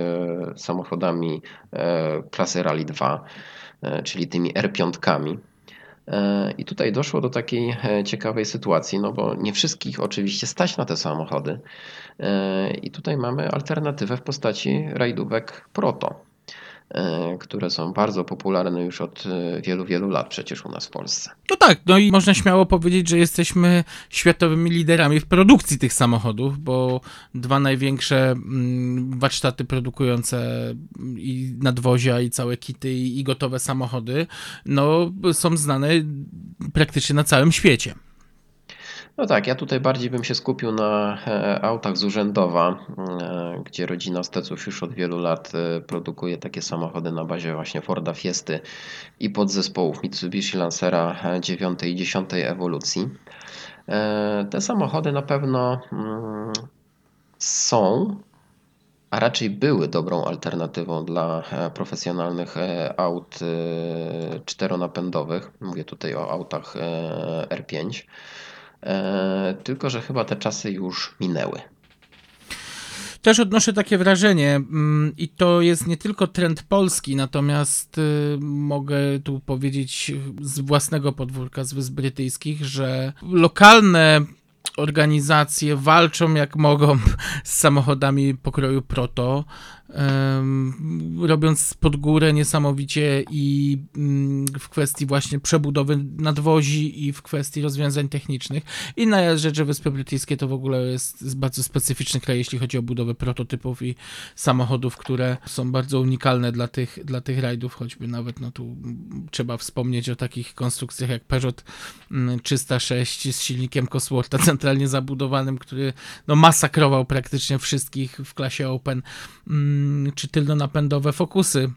samochodami klasy Rally 2, czyli tymi R5. I tutaj doszło do takiej ciekawej sytuacji, no bo nie wszystkich oczywiście stać na te samochody. I tutaj mamy alternatywę w postaci rajdówek Proto. E, które są bardzo popularne już od e, wielu, wielu lat przecież u nas w Polsce. No tak, no i można śmiało powiedzieć, że jesteśmy światowymi liderami w produkcji tych samochodów, bo dwa największe mm, warsztaty produkujące i nadwozia, i całe kity, i gotowe samochody, no są znane praktycznie na całym świecie. No tak, ja tutaj bardziej bym się skupił na e, autach z urzędowa, e, gdzie rodzina Steców już od wielu lat e, produkuje takie samochody na bazie właśnie Forda Fiesty i podzespołów Mitsubishi Lancera 9 i 10 ewolucji. Te samochody na pewno mm, są, a raczej były dobrą alternatywą dla profesjonalnych aut czteronapędowych. Mówię tutaj o autach R5. E, tylko że chyba te czasy już minęły. Też odnoszę takie wrażenie mm, i to jest nie tylko trend polski, natomiast y, mogę tu powiedzieć z własnego podwórka, z Wysp Brytyjskich, że lokalne organizacje walczą jak mogą z samochodami pokroju Proto robiąc pod górę niesamowicie i mm, w kwestii właśnie przebudowy nadwozi i w kwestii rozwiązań technicznych. Inna rzecz, że Wyspy Brytyjskie to w ogóle jest, bardzo specyficzny kraj, jeśli chodzi o budowę prototypów i samochodów, które są bardzo unikalne dla tych, dla tych rajdów, choćby nawet no tu trzeba wspomnieć o takich konstrukcjach jak Peugeot 306 mm, z silnikiem Coswortha centralnie zabudowanym, który no masakrował praktycznie wszystkich w klasie Open Mm, czy tylno-napędowe fokusy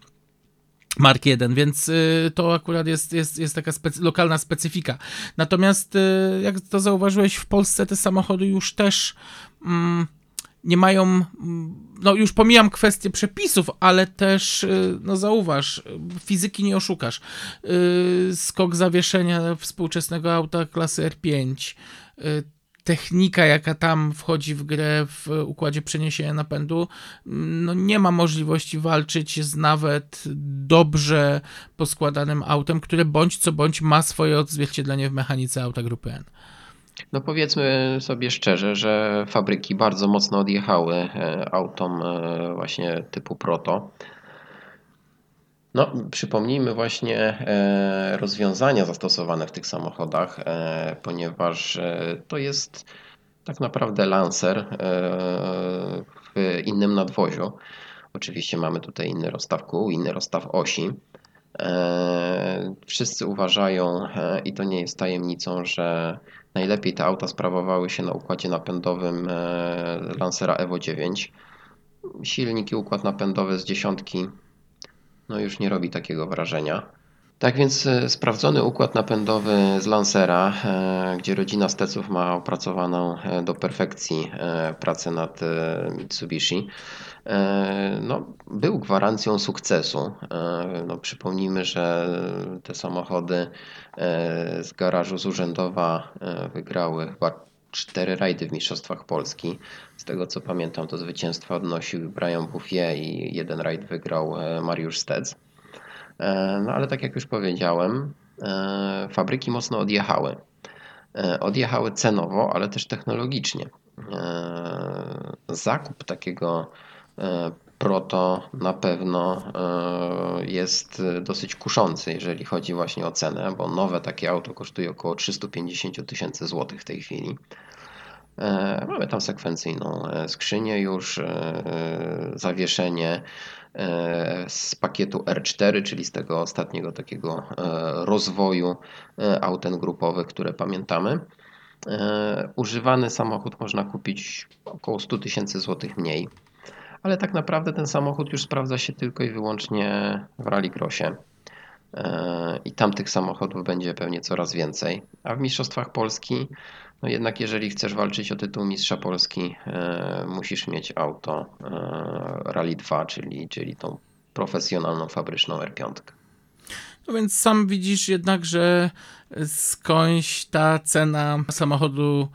Mark 1, więc y, to akurat jest, jest, jest taka specy lokalna specyfika. Natomiast, y, jak to zauważyłeś, w Polsce te samochody już też mm, nie mają, mm, no już pomijam kwestię przepisów, ale też, y, no zauważ, fizyki nie oszukasz. Skok zawieszenia współczesnego auta klasy R5, technika, jaka tam wchodzi w grę w układzie przeniesienia napędu, no nie ma możliwości walczyć z nawet dobrze poskładanym autem, które bądź co bądź ma swoje odzwierciedlenie w mechanice auta grupy N. No powiedzmy sobie szczerze, że fabryki bardzo mocno odjechały e, autom e, właśnie typu Proto. No, przypomnijmy właśnie e, rozwiązania zastosowane w tych samochodach, e, ponieważ e, to jest tak naprawdę Lancer w innym nadwoziu. Oczywiście mamy tutaj inny rozstaw kół, inny rozstaw osi. Wszyscy uważają, i to nie jest tajemnicą, że najlepiej te auta sprawowały się na układzie napędowym Lancera Evo 9. Silnik i układ napędowy z dziesiątki no już nie robi takiego wrażenia. Tak więc e, sprawdzony układ napędowy z Lancera, e, gdzie rodzina Steców ma opracowaną e, do perfekcji pracę nad Mitsubishi, no, był gwarancją sukcesu. No, przypomnijmy, że te samochody z garażu z urzędowa wygrały chyba cztery rajdy w Mistrzostwach Polski. Z tego co pamiętam, to zwycięstwo odnosił Brian Bouffier i jeden rajd wygrał e, Mariusz Stec. E, no ale tak jak już powiedziałem, e, fabryki mocno odjechały. Odjechały cenowo, ale też technologicznie. Zakup takiego Proto na pewno jest dosyć kuszący, jeżeli chodzi właśnie o cenę, bo nowe takie auto kosztuje około 350 tysięcy złotych w tej chwili. E, mamy tam sekwencyjną e, skrzynię już, e, zawieszenie z pakietu R4, czyli z tego ostatniego takiego rozwoju auten grupowych, które pamiętamy. Używany samochód można kupić około 100 tysięcy złotych mniej, ale tak naprawdę ten samochód już sprawdza się tylko i wyłącznie w rallycrossie. I tam tych samochodów będzie pewnie coraz więcej. A w Mistrzostwach Polski no jednak jeżeli chcesz walczyć o tytuł mistrza Polski, e, musisz mieć auto e, Rally 2, czyli, czyli tą profesjonalną fabryczną R5. No więc sam widzisz jednak, że skądś ta cena samochodu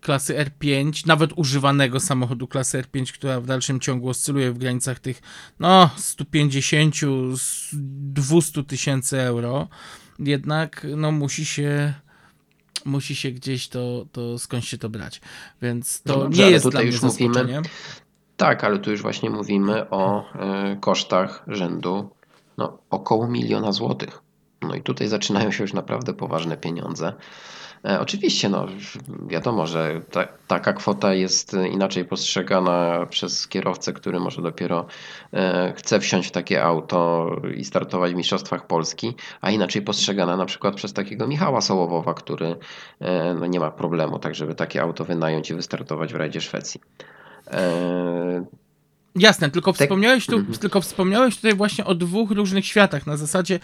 klasy R5, nawet używanego samochodu klasy R5, która w dalszym ciągu oscyluje w granicach tych no 150-200 tysięcy euro, jednak no, musi się musi się gdzieś to, to skądś się to brać. Więc to No dobrze, nie jest tutaj dla mnie już mówimy-. Tak, ale tu już właśnie mówimy o e, kosztach rzędu no, około miliona złotych. No i tutaj zaczynają się już naprawdę poważne pieniądze. E, oczywiście, no, wiadomo, że ta, taka kwota jest inaczej postrzegana przez kierowcę, który może dopiero e, chce wsiąść w takie auto i startować w Mistrzostwach Polski, a inaczej postrzegana na przykład przez takiego Michała Sołowowa, który e, no, nie ma problemu, tak żeby takie auto wynająć i wystartować w rajdzie Szwecji. Jasne, tylko Tak. wspomniałeś, tu, Mhm. tylko wspomniałeś tutaj właśnie o dwóch różnych światach. Na zasadzie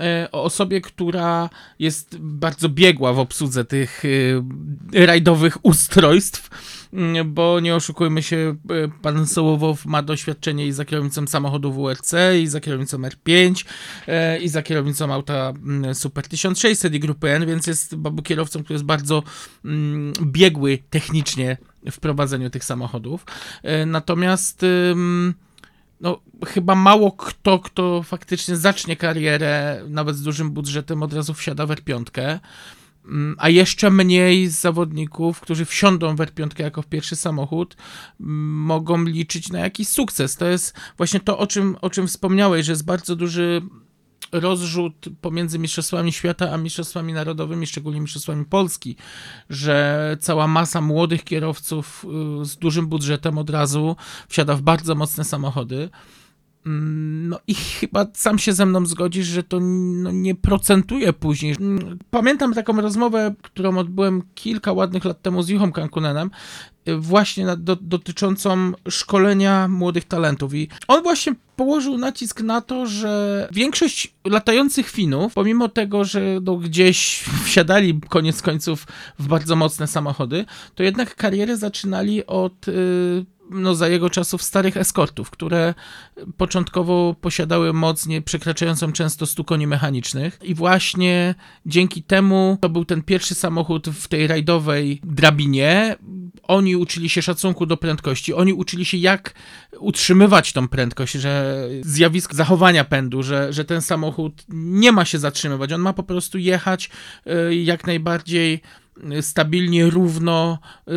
e, o osobie, która jest bardzo biegła w obsłudze tych e, rajdowych ustrojstw, mm, bo nie oszukujmy się, e, pan Sołowow ma doświadczenie i za kierownicą samochodu WRC, i za kierownicą R5, e, i za kierownicą auta mm, Super 1600 i grupy N, więc jest babu kierowcą, który jest bardzo mm, biegły technicznie w prowadzeniu tych samochodów. E, Natomiast no, chyba mało kto, kto faktycznie zacznie karierę, nawet z dużym budżetem, od razu wsiada w R5. Ym, A jeszcze mniej z zawodników, którzy wsiądą w R5 jako w pierwszy samochód, mogą liczyć na jakiś sukces. To jest właśnie to, o czym, o czym wspomniałeś, że jest bardzo duży rozrzut pomiędzy Mistrzostwami Świata a Mistrzostwami Narodowymi, szczególnie Mistrzostwami Polski, że cała masa młodych kierowców y, z dużym budżetem od razu wsiada w bardzo mocne samochody. Mm, No i chyba sam się ze mną zgodzisz, że to no, nie procentuje później. Mm, Pamiętam taką rozmowę, którą odbyłem kilka ładnych lat temu z Juchą Kankunenem, y, właśnie do, dotyczącą szkolenia młodych talentów. I on właśnie położył nacisk na to, że większość latających Finów, pomimo tego, że no, gdzieś wsiadali koniec końców w bardzo mocne samochody, to jednak karierę zaczynali od. y, no, za jego czasów starych eskortów, które początkowo posiadały moc nie przekraczającą często 100 koni mechanicznych i właśnie dzięki temu to był ten pierwszy samochód w tej rajdowej drabinie. Oni uczyli się szacunku do prędkości, oni uczyli się jak utrzymywać tą prędkość, że zjawisko zachowania pędu, że, że ten samochód nie ma się zatrzymywać, on ma po prostu jechać y, jak najbardziej y, stabilnie, równo, y,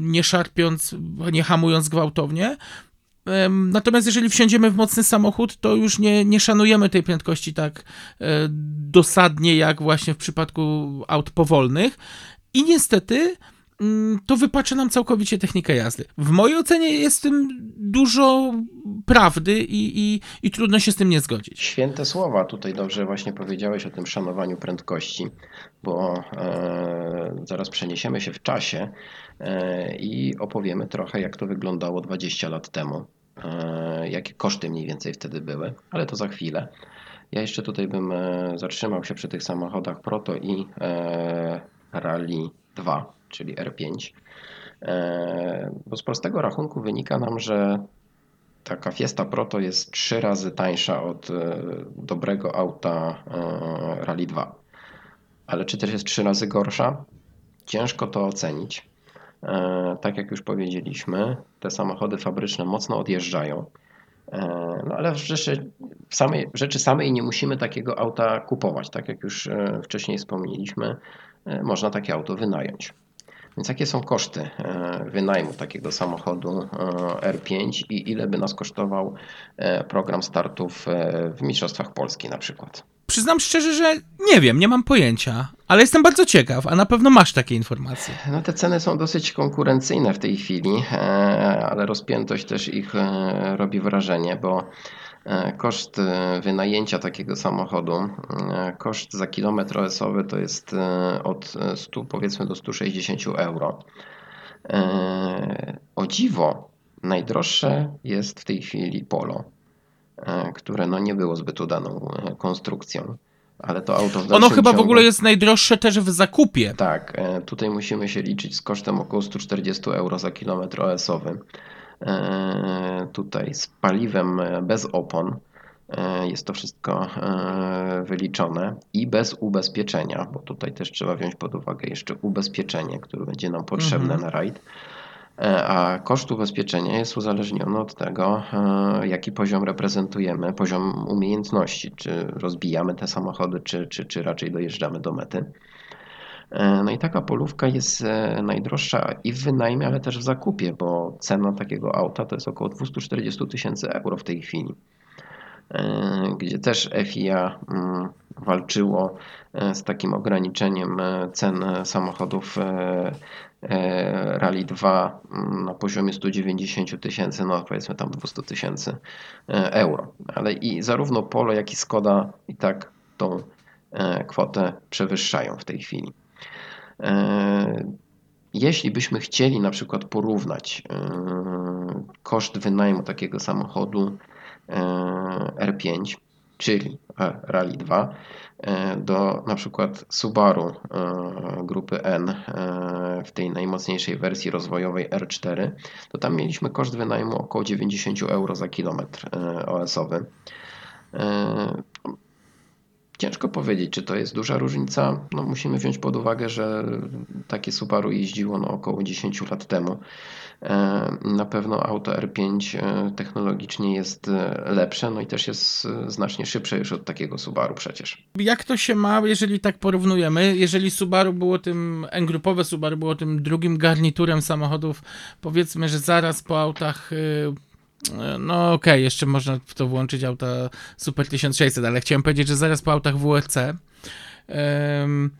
nie szarpiąc, nie hamując gwałtownie. Natomiast jeżeli wsiądziemy w mocny samochód, to już nie, nie szanujemy tej prędkości tak e, dosadnie, jak właśnie w przypadku aut powolnych. I niestety to wypacza nam całkowicie technikę jazdy. W mojej ocenie jest w tym dużo prawdy i, i, i trudno się z tym nie zgodzić. Święte słowa, tutaj dobrze właśnie powiedziałeś o tym szanowaniu prędkości, bo e, zaraz przeniesiemy się w czasie e, i opowiemy trochę, jak to wyglądało 20 lat temu, e, jakie koszty mniej więcej wtedy były, ale to za chwilę. Ja jeszcze tutaj bym e, zatrzymał się przy tych samochodach Proto i e, Rally 2, czyli R5, e, bo z prostego rachunku wynika nam, że taka Fiesta Proto jest trzy razy tańsza od e, dobrego auta e, Rally 2. Ale czy też jest trzy razy gorsza? Ciężko to ocenić. Tak jak już powiedzieliśmy, te samochody fabryczne mocno odjeżdżają. No ale w rzeczy, samej, rzeczy samej nie musimy takiego auta kupować. Tak jak już wcześniej wspomnieliśmy, można takie auto wynająć. Więc jakie są koszty e, wynajmu takiego samochodu e, R5 i ile by nas kosztował e, program startów w Mistrzostwach Polski na przykład? Przyznam szczerze, że nie wiem, nie mam pojęcia, ale jestem bardzo ciekaw, a na pewno masz takie informacje. No te ceny są dosyć konkurencyjne w tej chwili, ale rozpiętość też ich robi wrażenie, bo koszt e, wynajęcia takiego samochodu, e, koszt za kilometr OS-owy to jest e, od 100 powiedzmy do 160 euro. E, O dziwo, najdroższe jest w tej chwili Polo, e, które no nie było zbyt udaną e, konstrukcją, ale to auto w Ono chyba w ciągu- ogóle jest najdroższe też w zakupie. tak, e, tutaj musimy się liczyć z kosztem około 140 euro za kilometr OS-owy. E, Tutaj z paliwem bez opon e, jest to wszystko e, wyliczone i bez ubezpieczenia, bo tutaj też trzeba wziąć pod uwagę jeszcze ubezpieczenie, które będzie nam potrzebne Mhm. na rajd. a koszt ubezpieczenia jest uzależniony od tego, jaki poziom reprezentujemy, poziom umiejętności, czy rozbijamy te samochody, czy, czy, czy raczej dojeżdżamy do mety. No i taka polówka jest najdroższa i w wynajmie, ale też w zakupie, bo cena takiego auta to jest około 240 tysięcy euro w tej chwili. E, gdzie też FIA mm, walczyło e, z takim ograniczeniem e, cen samochodów Rally 2 mm, na poziomie 190 tysięcy, no powiedzmy tam 200 tysięcy euro. Ale i zarówno Polo, jak i Skoda i tak tą kwotę przewyższają w tej chwili. Jeśli byśmy chcieli na przykład porównać koszt wynajmu takiego samochodu E, R5, czyli Rally 2, e, do na przykład Subaru e, grupy N w tej najmocniejszej wersji rozwojowej R4, to tam mieliśmy koszt wynajmu około 90 euro za kilometr OS-owy. Ciężko powiedzieć, czy to jest duża różnica. No, musimy wziąć pod uwagę, że takie Subaru jeździło no, około 10 lat temu. E, na pewno auto R5 e, technologicznie jest e, lepsze, no i też jest znacznie szybsze już od takiego Subaru przecież. Jak to się ma, jeżeli tak porównujemy? Jeżeli Subaru było tym, N-grupowe Subaru było tym drugim garniturem samochodów, powiedzmy, że zaraz po autach no okej, okay, jeszcze można w to włączyć auta Super 1600, ale chciałem powiedzieć, że zaraz po autach WRC um,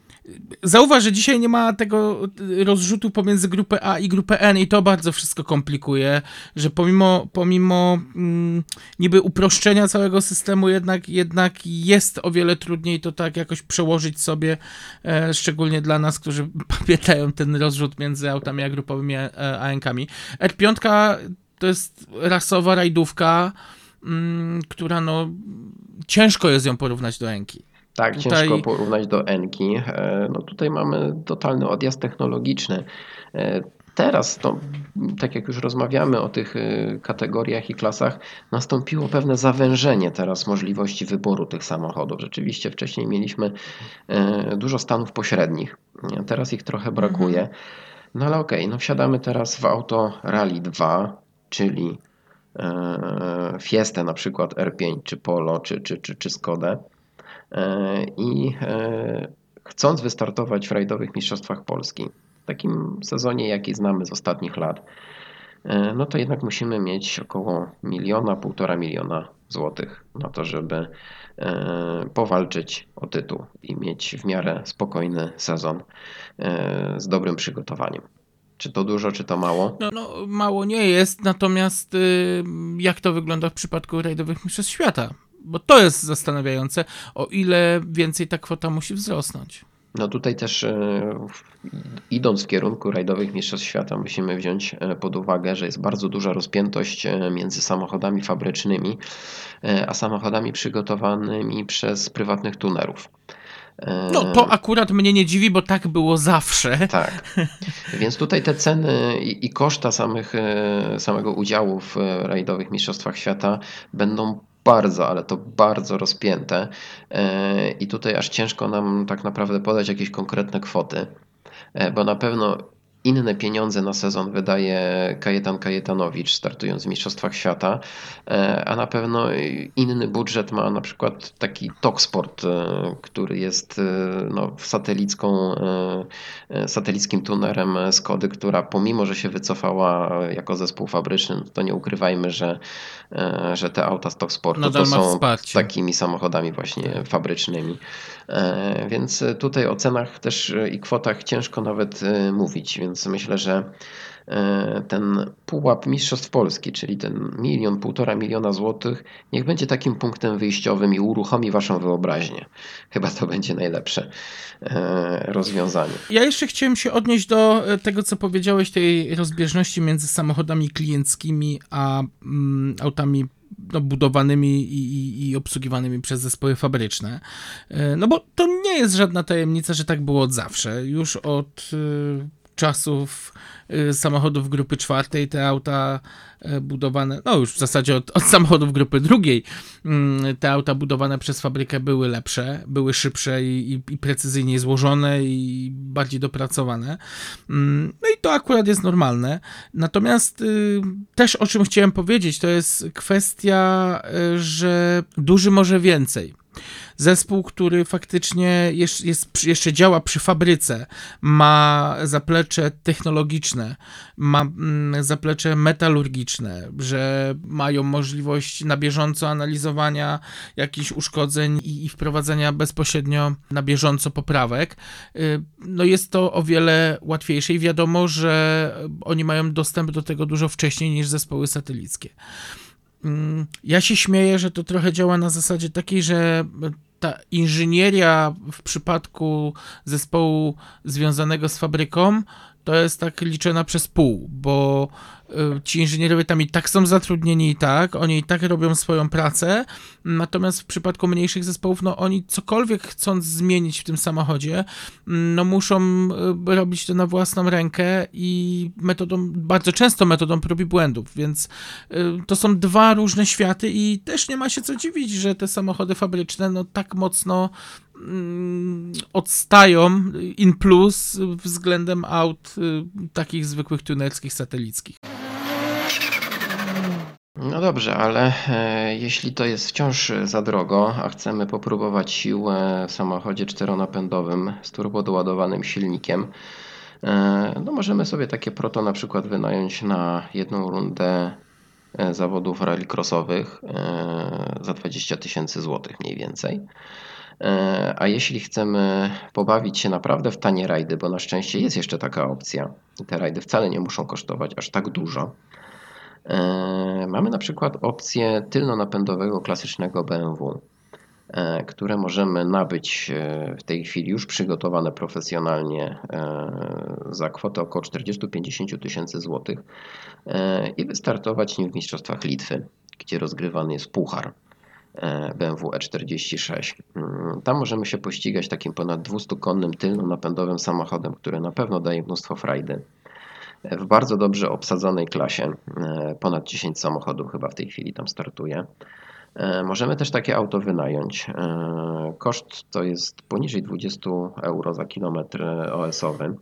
Zauważ, że dzisiaj nie ma tego rozrzutu pomiędzy grupę A i grupę N i to bardzo wszystko komplikuje, że pomimo, pomimo mm, niby uproszczenia całego systemu jednak, jednak jest o wiele trudniej to tak jakoś przełożyć sobie, e, szczególnie dla nas, którzy pamiętają ten rozrzut między autami a grupowymi e, ANC-ami. R5 to jest rasowa rajdówka, mm, która no ciężko jest ją porównać do Enki. Tak, tutaj... ciężko porównać do Enki. E, no tutaj mamy totalny odjazd technologiczny. E, teraz, to, tak jak już rozmawiamy o tych e, kategoriach i klasach, nastąpiło pewne zawężenie teraz możliwości wyboru tych samochodów. Rzeczywiście wcześniej mieliśmy dużo stanów pośrednich, teraz ich trochę brakuje. Mhm. No ale okej, okay, no wsiadamy teraz w auto Rally 2, czyli Fiestę na przykład R5, czy Polo, czy, czy, czy, czy Skodę. E, i e, chcąc wystartować w rajdowych mistrzostwach Polski, w takim sezonie, jaki znamy z ostatnich lat, e, no to jednak musimy mieć około miliona, półtora miliona złotych na to, żeby powalczyć o tytuł i mieć w miarę spokojny sezon z dobrym przygotowaniem. Czy to dużo, czy to mało? No, no mało nie jest, natomiast y, jak to wygląda w przypadku rajdowych mistrzostw świata? bo to jest zastanawiające, o ile więcej ta kwota musi wzrosnąć. No tutaj też e, idąc w kierunku rajdowych mistrzostw świata musimy wziąć e, pod uwagę, że jest bardzo duża rozpiętość e, między samochodami fabrycznymi a samochodami przygotowanymi przez prywatnych tunerów. No to akurat mnie nie dziwi, bo tak było zawsze. Tak. Więc tutaj te ceny i, i koszta samych, samego udziału w rajdowych mistrzostwach świata będą bardzo, ale to bardzo rozpięte e, i tutaj aż ciężko nam tak naprawdę podać jakieś konkretne kwoty, e, bo na pewno inne pieniądze na sezon wydaje Kajetan Kajetanowicz, startując w Mistrzostwach Świata, e, a na pewno inny budżet ma na przykład taki Toksport, e, który jest e, no, satelicką, satelickim tunerem Skody, która pomimo, że się wycofała jako zespół fabryczny, to nie ukrywajmy, że, że te auta z Toksportu Nadal to są takimi samochodami właśnie fabrycznymi. Więc tutaj o cenach też i kwotach ciężko nawet mówić, więc myślę, że e, ten pułap Mistrzostw Polski, czyli ten milion, półtora miliona złotych, niech będzie takim punktem wyjściowym i uruchomi waszą wyobraźnię. Chyba to będzie najlepsze e, rozwiązanie. Ja jeszcze chciałem się odnieść do e, tego, co powiedziałeś, tej rozbieżności między samochodami klienckimi a mm, autami no, budowanymi i, i, i, obsługiwanymi przez zespoły fabryczne. No bo to nie jest żadna tajemnica, że tak było od zawsze. Już od czasów y, samochodów grupy czwartej te auta budowane, no już w zasadzie od, od samochodów grupy drugiej, mm, te auta budowane przez fabrykę były lepsze, były szybsze i, i, i precyzyjniej złożone i bardziej dopracowane. Mm, no i to akurat jest normalne. Natomiast y, też o czym chciałem powiedzieć, to jest kwestia, że duży może więcej. Zespół, który faktycznie jest, jest, jeszcze działa przy fabryce, ma zaplecze technologiczne, ma mm, zaplecze metalurgiczne, że mają możliwość na bieżąco analizowania jakichś uszkodzeń i, i wprowadzenia bezpośrednio na bieżąco poprawek. Y, no jest to o wiele łatwiejsze i wiadomo, że oni mają dostęp do tego dużo wcześniej niż zespoły satelickie. Mm, ja się śmieję, że to trochę działa na zasadzie takiej, że ta inżynieria w przypadku zespołu związanego z fabryką to jest tak liczona przez pół, bo ci inżynierowie tam i tak są zatrudnieni i tak, oni i tak robią swoją pracę, natomiast w przypadku mniejszych zespołów, no oni cokolwiek chcąc zmienić w tym samochodzie, no muszą y, robić to na własną rękę i metodą, bardzo często metodą prób i błędów, więc y, to są dwa różne światy i też nie ma się co dziwić, że te samochody fabryczne no tak mocno Mm, odstają in plus względem aut y, takich zwykłych tunerskich, satelickich. No dobrze, ale e, jeśli to jest wciąż za drogo, a chcemy popróbować siłę w samochodzie czteronapędowym z turbodoładowanym silnikiem, e, no możemy sobie takie proto na przykład wynająć na jedną rundę e, zawodów rallycrossowych e, za 20 tysięcy złotych mniej więcej. E, a jeśli chcemy pobawić się naprawdę w tanie rajdy, bo na szczęście jest jeszcze taka opcja, te rajdy wcale nie muszą kosztować aż tak dużo. E, mamy na przykład opcję tylno-napędowego klasycznego BMW, e, które możemy nabyć w tej chwili już przygotowane profesjonalnie za kwotę około 40-50 tysięcy złotych i wystartować nim w Mistrzostwach Litwy, gdzie rozgrywany jest puchar. BMW E46. Mm, tam możemy się pościgać takim ponad 200-konnym tylno-napędowym samochodem, który na pewno daje mnóstwo frajdy. W bardzo dobrze obsadzonej klasie, e, ponad 10 samochodów chyba w tej chwili tam startuje. E, możemy też takie auto wynająć. E, koszt to jest poniżej 20 euro za kilometr OS-owy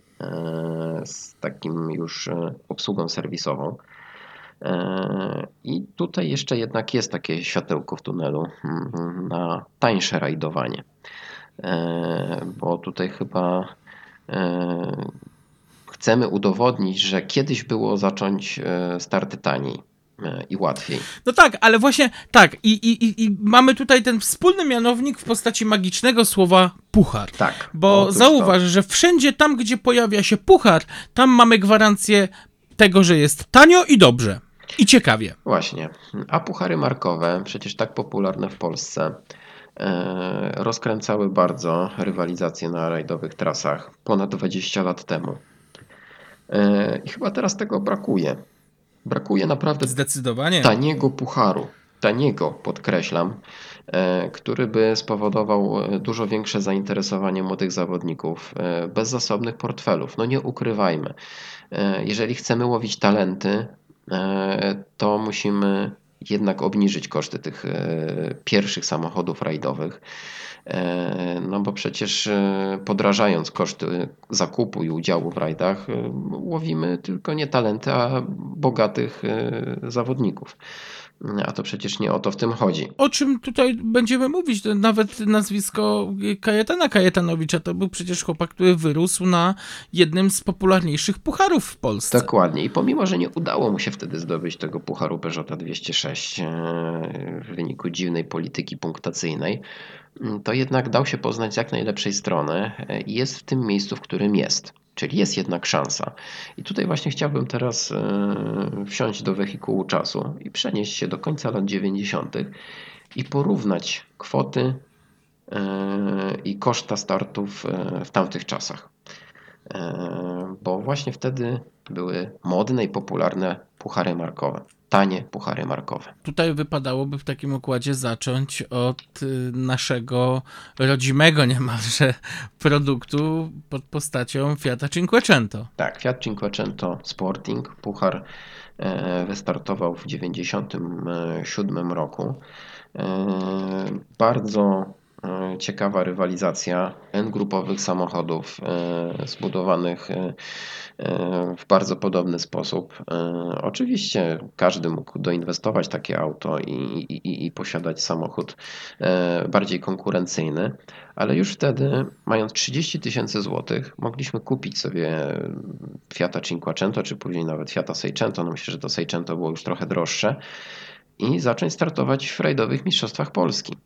z takim już obsługą serwisową. I tutaj jeszcze jednak jest takie światełko w tunelu mm, na tańsze rajdowanie. Bo tutaj chyba chcemy udowodnić, że kiedyś było zacząć starty taniej i łatwiej. No tak, ale właśnie tak. I, i, i mamy tutaj ten wspólny mianownik w postaci magicznego słowa puchar. Tak. Bo zauważ, to. że wszędzie tam, gdzie pojawia się puchar, tam mamy gwarancję tego, że jest tanio i dobrze. I ciekawie. Właśnie. A puchary markowe, przecież tak popularne w Polsce, e, rozkręcały bardzo rywalizację na rajdowych trasach ponad 20 lat temu. E, I chyba teraz tego brakuje. Brakuje naprawdę Zdecydowanie. taniego pucharu. Taniego, podkreślam, e, który by spowodował dużo większe zainteresowanie młodych zawodników bez zasobnych portfelów. No nie ukrywajmy. Jeżeli chcemy łowić talenty, E, to musimy jednak obniżyć koszty tych e, pierwszych samochodów rajdowych. E, no bo przecież podrażając koszty zakupu i udziału w rajdach, łowimy tylko nie talenty, a bogatych zawodników. A to przecież nie o to w tym chodzi. O czym tutaj będziemy mówić? Nawet nazwisko Kajetana Kajetanowicza to był przecież chłopak, który wyrósł na jednym z popularniejszych pucharów w Polsce. Dokładnie. I pomimo, że nie udało mu się wtedy zdobyć tego pucharu Peugeota 206 e, w wyniku dziwnej polityki punktacyjnej, to jednak dał się poznać z jak najlepszej strony e, i jest w tym miejscu, w którym jest. Czyli jest jednak szansa. I tutaj właśnie chciałbym teraz e, wsiąść do wehikułu czasu i przenieść się do końca lat 90. i porównać kwoty e, i koszta startów e, w tamtych czasach. Bo właśnie wtedy były modne i popularne puchary markowe. Tanie puchary markowe. Tutaj wypadałoby w takim układzie zacząć od y, naszego rodzimego niemalże produktu pod postacią Fiata Cinquecento. Tak, Fiat Cinquecento Sporting, puchar e, wystartował w 1997 roku. E, bardzo ciekawa rywalizacja N-grupowych samochodów zbudowanych w bardzo podobny sposób. Oczywiście każdy mógł doinwestować takie auto i, i, i posiadać samochód bardziej konkurencyjny, ale już wtedy, mając 30 tysięcy złotych, mogliśmy kupić sobie Fiata Cinquecento, czy później nawet Fiata Seicento, no myślę, że to Seicento było już trochę droższe, i zacząć startować w rajdowych mistrzostwach Polski.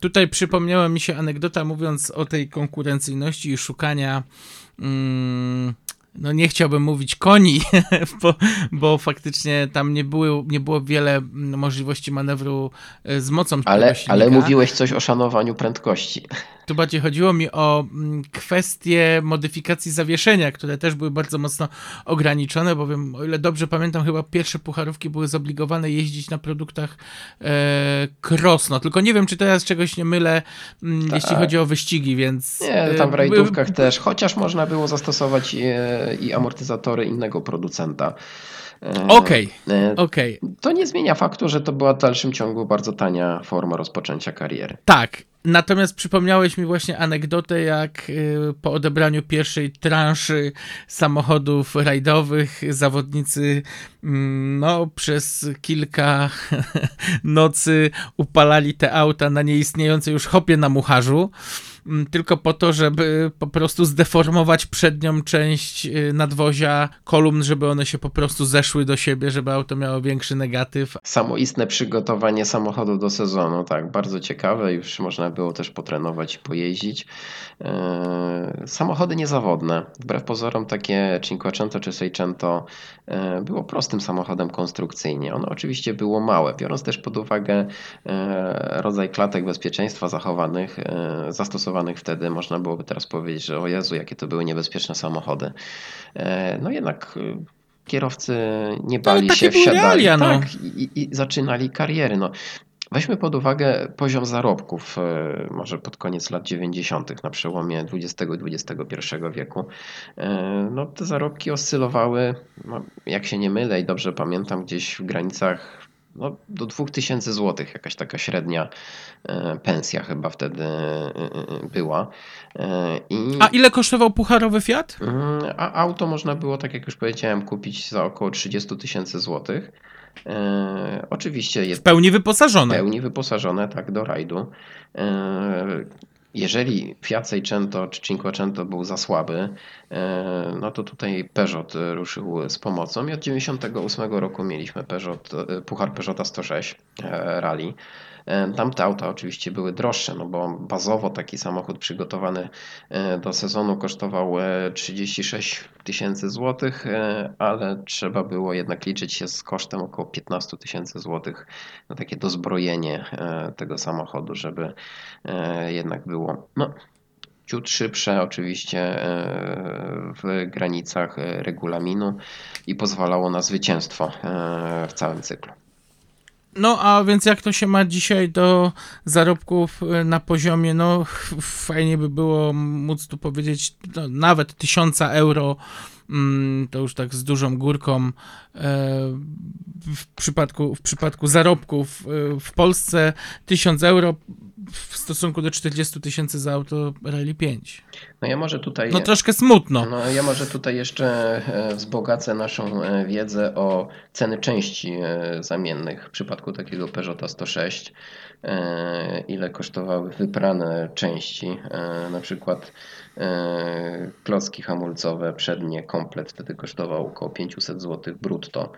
Tutaj przypomniała mi się anegdota, mówiąc o tej konkurencyjności i szukania. Mm, no nie chciałbym mówić koni, bo, bo faktycznie tam nie, były, nie było wiele możliwości manewru e, z mocą. Ale, ale mówiłeś coś o szanowaniu prędkości. Tu bardziej chodziło mi o mm, kwestie modyfikacji zawieszenia, które też były bardzo mocno ograniczone, bowiem o ile dobrze pamiętam, chyba pierwsze pucharówki były zobligowane jeździć na produktach e, cross, no tylko nie wiem, czy teraz czegoś nie mylę, tak. jeśli chodzi o wyścigi, więc... Nie, tam w e, rajdówkach też, chociaż można było zastosować e, i amortyzatory innego producenta. E, okej, okay, okej. Okay. To nie zmienia faktu, że to była w dalszym ciągu bardzo tania forma rozpoczęcia kariery. Tak, Natomiast przypomniałeś mi właśnie anegdotę, jak y, po odebraniu pierwszej transzy samochodów rajdowych zawodnicy mm, no, przez kilka nocy upalali te auta na nieistniejącej już hopie na mucharzu. Tylko po to, żeby po prostu zdeformować przednią część y, nadwozia kolumn, żeby one się po prostu zeszły do siebie, żeby auto miało większy negatyw. Samoistne przygotowanie samochodu do sezonu, tak, bardzo ciekawe, już można było też potrenować i pojeździć. E, samochody niezawodne, wbrew pozorom takie Cinquecento czy Seicento e, było prostym samochodem konstrukcyjnie. Ono oczywiście było małe, biorąc też pod uwagę e, rodzaj klatek bezpieczeństwa zachowanych, zastosowanych wtedy, można byłoby teraz powiedzieć, że o Jezu, jakie to były niebezpieczne samochody. E, no jednak e, kierowcy nie bali się, wsiadali realia, no. tak, i, i, zaczynali kariery. No. Weźmy pod uwagę poziom zarobków, e, może pod koniec lat 90., na przełomie XX i XXI wieku. No, te zarobki oscylowały, no, jak się nie mylę i dobrze pamiętam, gdzieś w granicach no, do 2000 zł, jakaś taka średnia e, pensja chyba wtedy e, e, była. I... A ile kosztował pucharowy Fiat? Mm, a auto można było, tak jak już powiedziałem, kupić za około 30 tysięcy złotych. oczywiście jest. W pełni wyposażone. W pełni wyposażone, tak, do rajdu jeżeli Fiat Seicento czy Cinquecento był za słaby, e, no to tutaj Peugeot ruszył z pomocą i od 1998 roku mieliśmy Peugeot, e, Puchar Peugeota 106 e, Rally. E, tamte auta oczywiście były droższe, no bo bazowo taki samochód przygotowany e, do sezonu kosztował 36 e, tysięcy złotych, ale trzeba było jednak liczyć się z kosztem około 15 tysięcy złotych na takie dozbrojenie tego samochodu, żeby jednak było no, ciut szybsze, oczywiście w granicach regulaminu i pozwalało na zwycięstwo w całym cyklu. No, a więc jak to się ma dzisiaj do zarobków e, na poziomie, no fajnie by było móc tu powiedzieć, no, nawet tysiąca euro, mm, to już tak z dużą górką e, w przypadku, w przypadku zarobków e, w Polsce, tysiąc euro w stosunku do 40 tysięcy za auto Rally 5. No ja może tutaj... No troszkę smutno. No ja może tutaj jeszcze e, wzbogacę naszą e, wiedzę o ceny części e, zamiennych w przypadku takiego Peugeota 106. Ile kosztowały wyprane części, na przykład klocki hamulcowe przednie, komplet wtedy kosztował około 500 zł brutto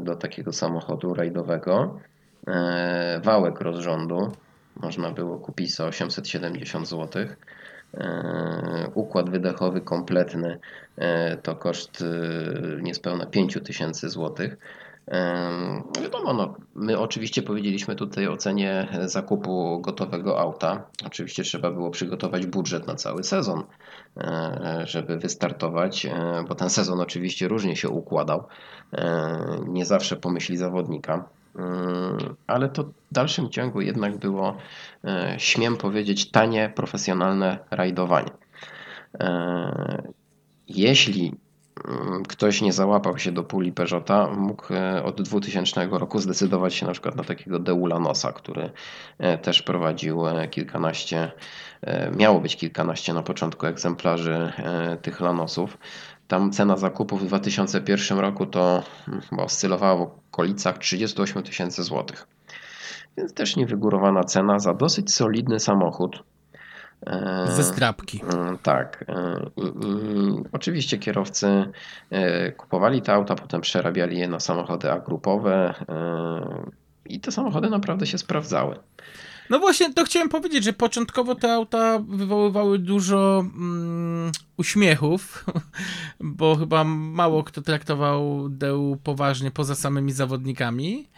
do takiego samochodu rajdowego. E, wałek rozrządu można było kupić za 870 zł. E, układ wydechowy kompletny e, to koszt niespełna 5000 zł. Wiadomo, no, my oczywiście powiedzieliśmy tutaj o cenie zakupu gotowego auta. Oczywiście trzeba było przygotować budżet na cały sezon, e, żeby wystartować, e, bo ten sezon oczywiście różnie się układał. E, nie zawsze pomyśli zawodnika. Ale to w dalszym ciągu jednak było, śmiem powiedzieć, tanie, profesjonalne rajdowanie. Jeśli mm, ktoś nie załapał się do puli Peugeota, mógł e, od 2000 roku zdecydować się na przykład na takiego Deulanosa, który e, też prowadził e, kilkanaście, miało być kilkanaście na początku egzemplarzy tych Lanosów. Tam cena zakupu w 2001 roku to mm, chyba oscylowała w okolicach 38 tysięcy złotych. Więc też niewygórowana cena za dosyć solidny samochód. Ze skrapki. Mm, tak. E, oczywiście kierowcy e, kupowali te auta, potem przerabiali je na samochody agrupowe e, i te samochody naprawdę się sprawdzały. No właśnie, to chciałem powiedzieć, że początkowo te auta wywoływały dużo mm, uśmiechów, bo chyba mało kto traktował Deu poważnie poza samymi zawodnikami.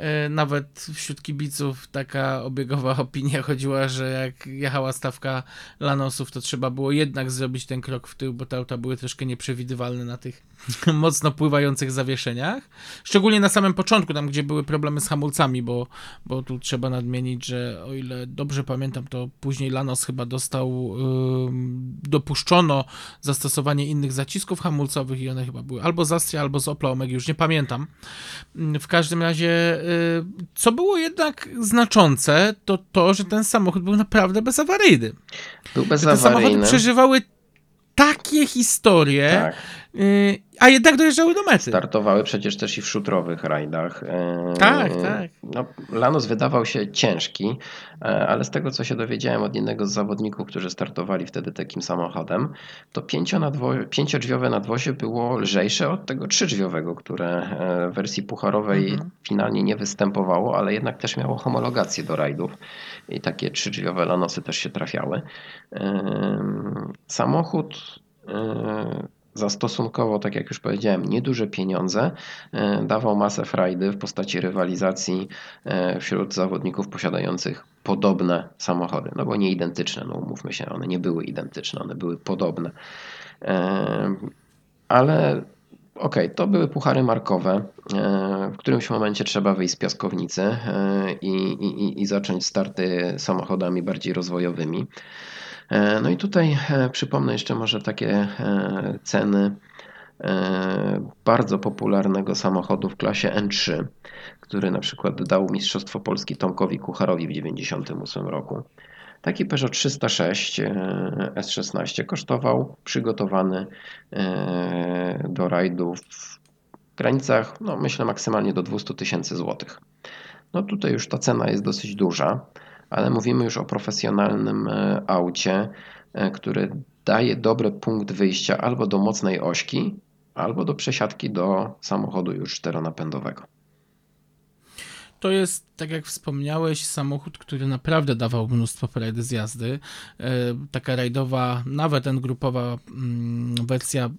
E, nawet wśród kibiców taka obiegowa opinia chodziła, że jak jechała stawka Lanosów, to trzeba było jednak zrobić ten krok w tył, bo te auta były troszkę nieprzewidywalne na tych mocno pływających zawieszeniach. Szczególnie na samym początku, tam gdzie były problemy z hamulcami, bo, bo tu trzeba nadmienić, że o ile dobrze pamiętam, to później Lanos chyba dostał, yy, dopuszczono zastosowanie innych zacisków hamulcowych i one chyba były albo z Astria, albo z Opla Omega, już nie pamiętam. W każdym razie co było jednak znaczące, to to, że ten samochód był naprawdę bezawaryjny. Był bezawaryjny. Te samochody przeżywały takie historie, tak. Y, a jednak dojeżdżały do mety. Startowały przecież też i w szutrowych rajdach. E, tak, tak. No, Lanos wydawał się ciężki, e, ale z tego co się dowiedziałem od jednego z zawodników, którzy startowali wtedy takim samochodem, to pięciodrzwiowe nadwozie było lżejsze od tego trzydrzwiowego, które w wersji pucharowej mhm. finalnie nie występowało, ale jednak też miało homologację do rajdów i takie trzydrzwiowe Lanosy też się trafiały. Samochód za stosunkowo, tak jak już powiedziałem, nieduże pieniądze e, dawał masę frajdy w postaci rywalizacji e, wśród zawodników posiadających podobne samochody. No bo nie identyczne, no umówmy się, one nie były identyczne, one były podobne. E, ale okej, okay, to były puchary markowe. W którymś momencie trzeba wyjść z piaskownicy i, i, i zacząć starty samochodami bardziej rozwojowymi. E, no i tutaj e, przypomnę jeszcze może takie e, ceny bardzo popularnego samochodu w klasie N3, który na przykład dał Mistrzostwo Polski Tomkowi Kucharowi w 1998 roku. Taki Peugeot 306 S16 kosztował przygotowany do rajdów w granicach, no myślę maksymalnie do 200 tysięcy złotych. No tutaj już ta cena jest dosyć duża ale mówimy już o profesjonalnym e, aucie, e, który daje dobry punkt wyjścia albo do mocnej ośki, albo do przesiadki do samochodu już czteronapędowego. To jest tak jak wspomniałeś, samochód, który naprawdę dawał mnóstwo frajdy z jazdy. E, taka rajdowa, nawet ten grupowa mm, wersja,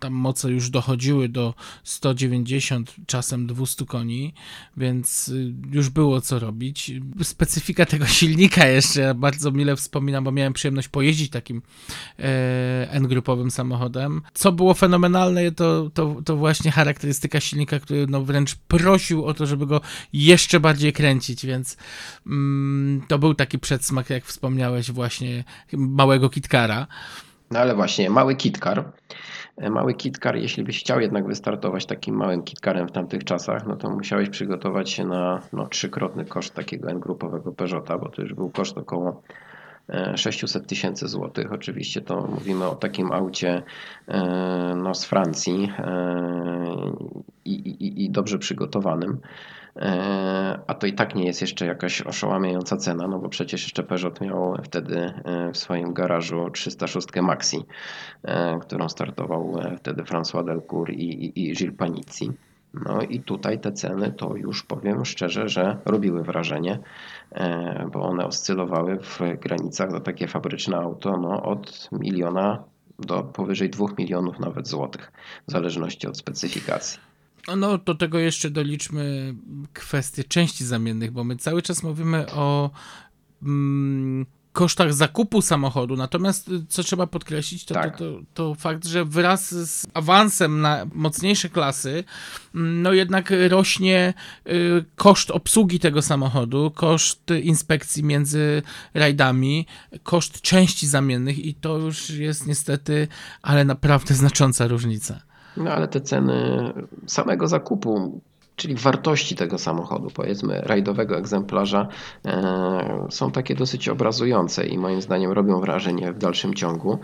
tam moce już dochodziły do 190, czasem 200 koni, więc y, już było co robić. Specyfika tego silnika jeszcze bardzo mile wspominam, bo miałem przyjemność pojeździć takim e, N-grupowym samochodem. Co było fenomenalne, to, to, to właśnie charakterystyka silnika, który no wręcz prosił o to, żeby go jeszcze bardziej kręcić, więc mm, to był taki przedsmak, jak wspomniałeś, właśnie małego kitkara. No ale właśnie, mały kitkar. E, mały kitkar, jeśli byś chciał jednak wystartować takim małym kitkarem w tamtych czasach, no to musiałeś przygotować się na no, trzykrotny koszt takiego N-grupowego Peugeota, bo to już był koszt około 600 e, tysięcy złotych. Oczywiście to mówimy o takim aucie e, no, z Francji i, i, i dobrze przygotowanym. E, a to i tak nie jest jeszcze jakaś oszałamiająca cena, no bo przecież jeszcze Peugeot miał wtedy e, w swoim garażu 306 Maxi, e, którą startował wtedy François Delcourt i, i, i Gilles Panizzi. No i tutaj te ceny to już powiem szczerze, że robiły wrażenie, bo one oscylowały w granicach za takie fabryczne auto no, od miliona do powyżej dwóch milionów nawet złotych, w zależności od specyfikacji. No, do tego jeszcze doliczmy kwestię części zamiennych, bo my cały czas mówimy o mm, kosztach zakupu samochodu. Natomiast y, co trzeba podkreślić, to, Tak. to, to, to fakt, że wraz z awansem na mocniejsze klasy, mm, no jednak rośnie y, koszt obsługi tego samochodu, koszt inspekcji między rajdami, koszt części zamiennych i to już jest niestety, ale naprawdę znacząca różnica. No ale te ceny samego zakupu, czyli wartości tego samochodu, powiedzmy rajdowego egzemplarza, e, są takie dosyć obrazujące i moim zdaniem robią wrażenie w dalszym ciągu.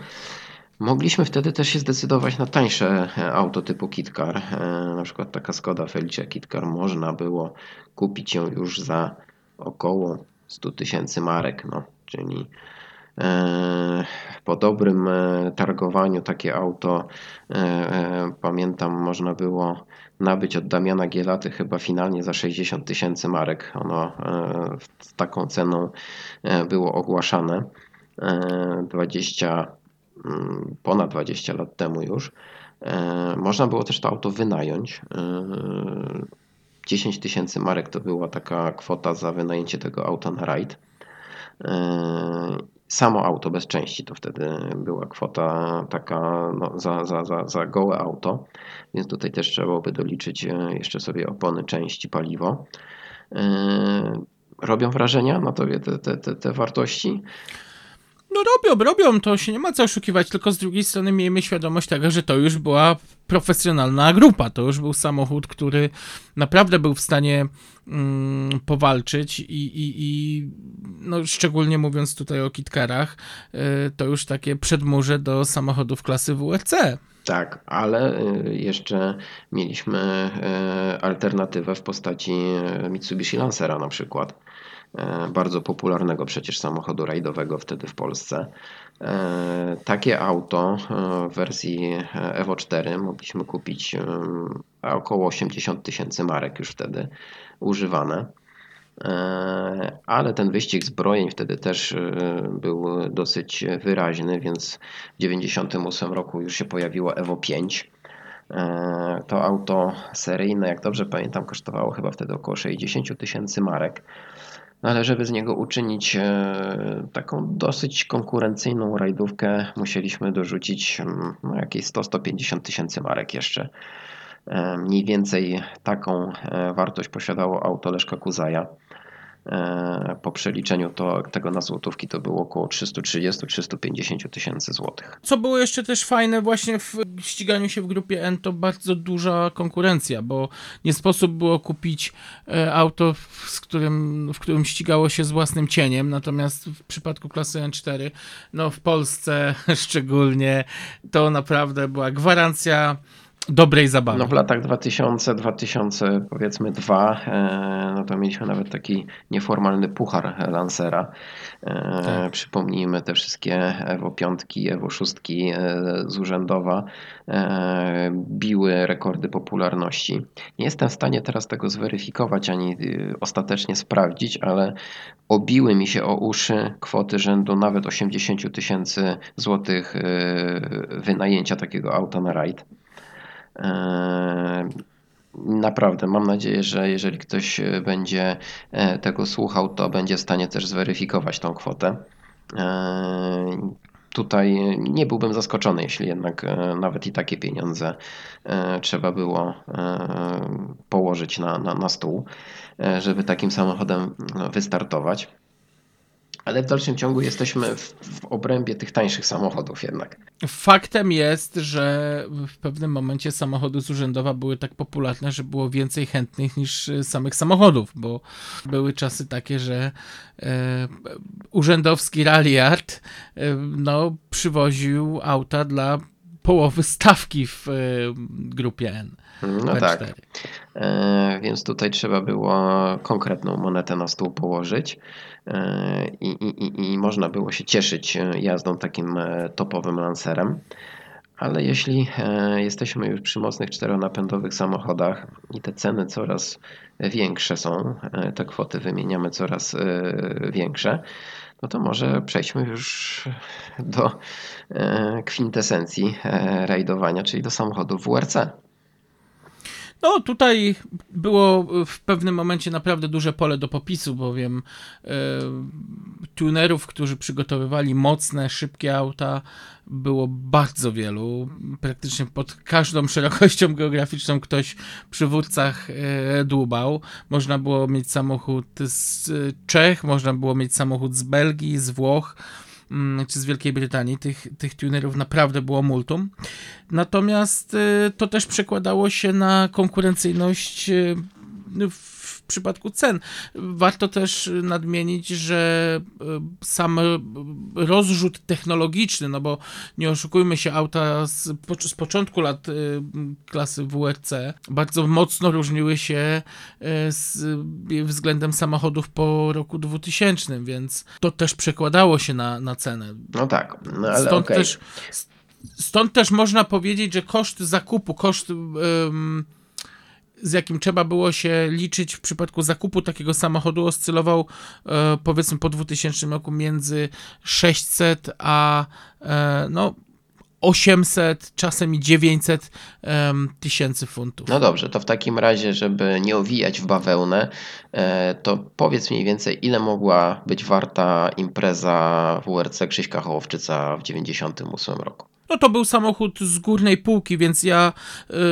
Mogliśmy wtedy też się zdecydować na tańsze e, auto typu KitKar. E, Na przykład taka Skoda Felicia KitKar można było kupić ją już za około 100 tysięcy marek, no, czyli po dobrym e, targowaniu takie auto e, e, pamiętam można było nabyć od Damiana Gielaty chyba finalnie za 60 tysięcy marek. Ono e, z taką ceną e, było ogłaszane e, 20 mm, ponad 20 lat temu już. E, Można było też to auto wynająć. E, 10 tysięcy marek to była taka kwota za wynajęcie tego auta na rajd. Samo auto bez części to wtedy była kwota taka no, za, za, za, za gołe auto, więc tutaj też trzeba byłoby doliczyć e, jeszcze sobie opony, części, paliwo. E, Robią wrażenia na tobie te, te, te, te wartości? No robią, robią, to się nie ma co oszukiwać, tylko z drugiej strony miejmy świadomość tego, że to już była profesjonalna grupa, to już był samochód, który naprawdę był w stanie mm, powalczyć i, i, i no, szczególnie mówiąc tutaj o kitkarach, y, to już takie przedmurze do samochodów klasy WRC. Tak, ale y, jeszcze mieliśmy y, alternatywę w postaci Mitsubishi Lancera na przykład. E, Bardzo popularnego przecież samochodu rajdowego wtedy w Polsce. E, Takie auto e, w wersji Evo 4 mogliśmy kupić około 80 tysięcy marek już wtedy używane. Ale ten wyścig zbrojeń wtedy też był dosyć wyraźny, więc w 1998 roku już się pojawiło Evo 5. E, To auto seryjne, jak dobrze pamiętam, kosztowało chyba wtedy około 60 tysięcy marek. Ale żeby z niego uczynić e, taką dosyć konkurencyjną rajdówkę, musieliśmy dorzucić mm, no, jakieś 100-150 tysięcy marek jeszcze. E, Mniej więcej taką e, wartość posiadało auto Leszka Kuzaja. E, Po przeliczeniu to, tego na złotówki to było około 330-350 tysięcy złotych. Co było jeszcze też fajne właśnie w ściganiu się w grupie N, to bardzo duża konkurencja, bo nie sposób było kupić e, auto, z którym, w którym ścigało się z własnym cieniem, natomiast w przypadku klasy N4, no w Polsce szczególnie, to naprawdę była gwarancja dobrej zabawy. No w latach 2000, 2000 powiedzmy dwa, e, no to mieliśmy nawet taki nieformalny puchar Lancera. E, Tak. Przypomnijmy te wszystkie Evo 5, Evo 6 e, z urzędowa biły rekordy popularności. Nie jestem w stanie teraz tego zweryfikować ani ostatecznie sprawdzić, ale obiły mi się o uszy kwoty rzędu nawet 80 tysięcy złotych wynajęcia takiego auta na rajd. Eee, Naprawdę, mam nadzieję, że jeżeli ktoś będzie e, tego słuchał, to będzie w stanie też zweryfikować tą kwotę. Eee, Tutaj nie byłbym zaskoczony, jeśli jednak e, nawet i takie pieniądze e, trzeba było położyć na, na, na stół, żeby takim samochodem wystartować. Ale w dalszym ciągu jesteśmy w, w obrębie tych tańszych samochodów jednak. Faktem jest, że w pewnym momencie samochody z urzędowa były tak popularne, że było więcej chętnych niż e, samych samochodów, bo były czasy takie, że e, urzędowski rallyard e, no, przywoził auta dla połowy stawki w e, grupie N. No P4. tak. E, Więc tutaj trzeba było konkretną monetę na stół położyć e, i, i, i- można było się cieszyć e, jazdą takim e, topowym Lancerem. Ale jeśli jesteśmy już przy mocnych czteronapędowych samochodach i te ceny coraz większe są, te kwoty wymieniamy coraz większe, no to może przejdźmy już do e, kwintesencji e, rajdowania, czyli do samochodów WRC. No, tutaj było w pewnym momencie naprawdę duże pole do popisu, bowiem e, tunerów, którzy przygotowywali mocne, szybkie auta, było bardzo wielu. Praktycznie pod każdą szerokością geograficzną ktoś przy wódcach e, dłubał. Można było mieć samochód z Czech, można było mieć samochód z Belgii, z Włoch mm, czy z Wielkiej Brytanii. Tych, tych tunerów naprawdę było multum. Natomiast e, to też przekładało się na konkurencyjność e, w przypadku cen. Warto też nadmienić, że e, sam rozrzut technologiczny, no bo nie oszukujmy się, auta z, z początku lat e, klasy WRC bardzo mocno różniły się e, z, względem samochodów po roku 2000, więc to też przekładało się na, na cenę. No tak, no ale Stąd okay. też Stąd też można powiedzieć, że koszt zakupu, koszt z jakim trzeba było się liczyć w przypadku zakupu takiego samochodu oscylował e, powiedzmy po 2000 roku między 600 a e, no 800, czasem i 900 um, tysięcy funtów. No dobrze, to w takim razie, żeby nie owijać w bawełnę, e, to powiedz mniej więcej, ile mogła być warta impreza WRC Krzyśka Hołowczyca w 98 roku? No to był samochód z górnej półki, więc ja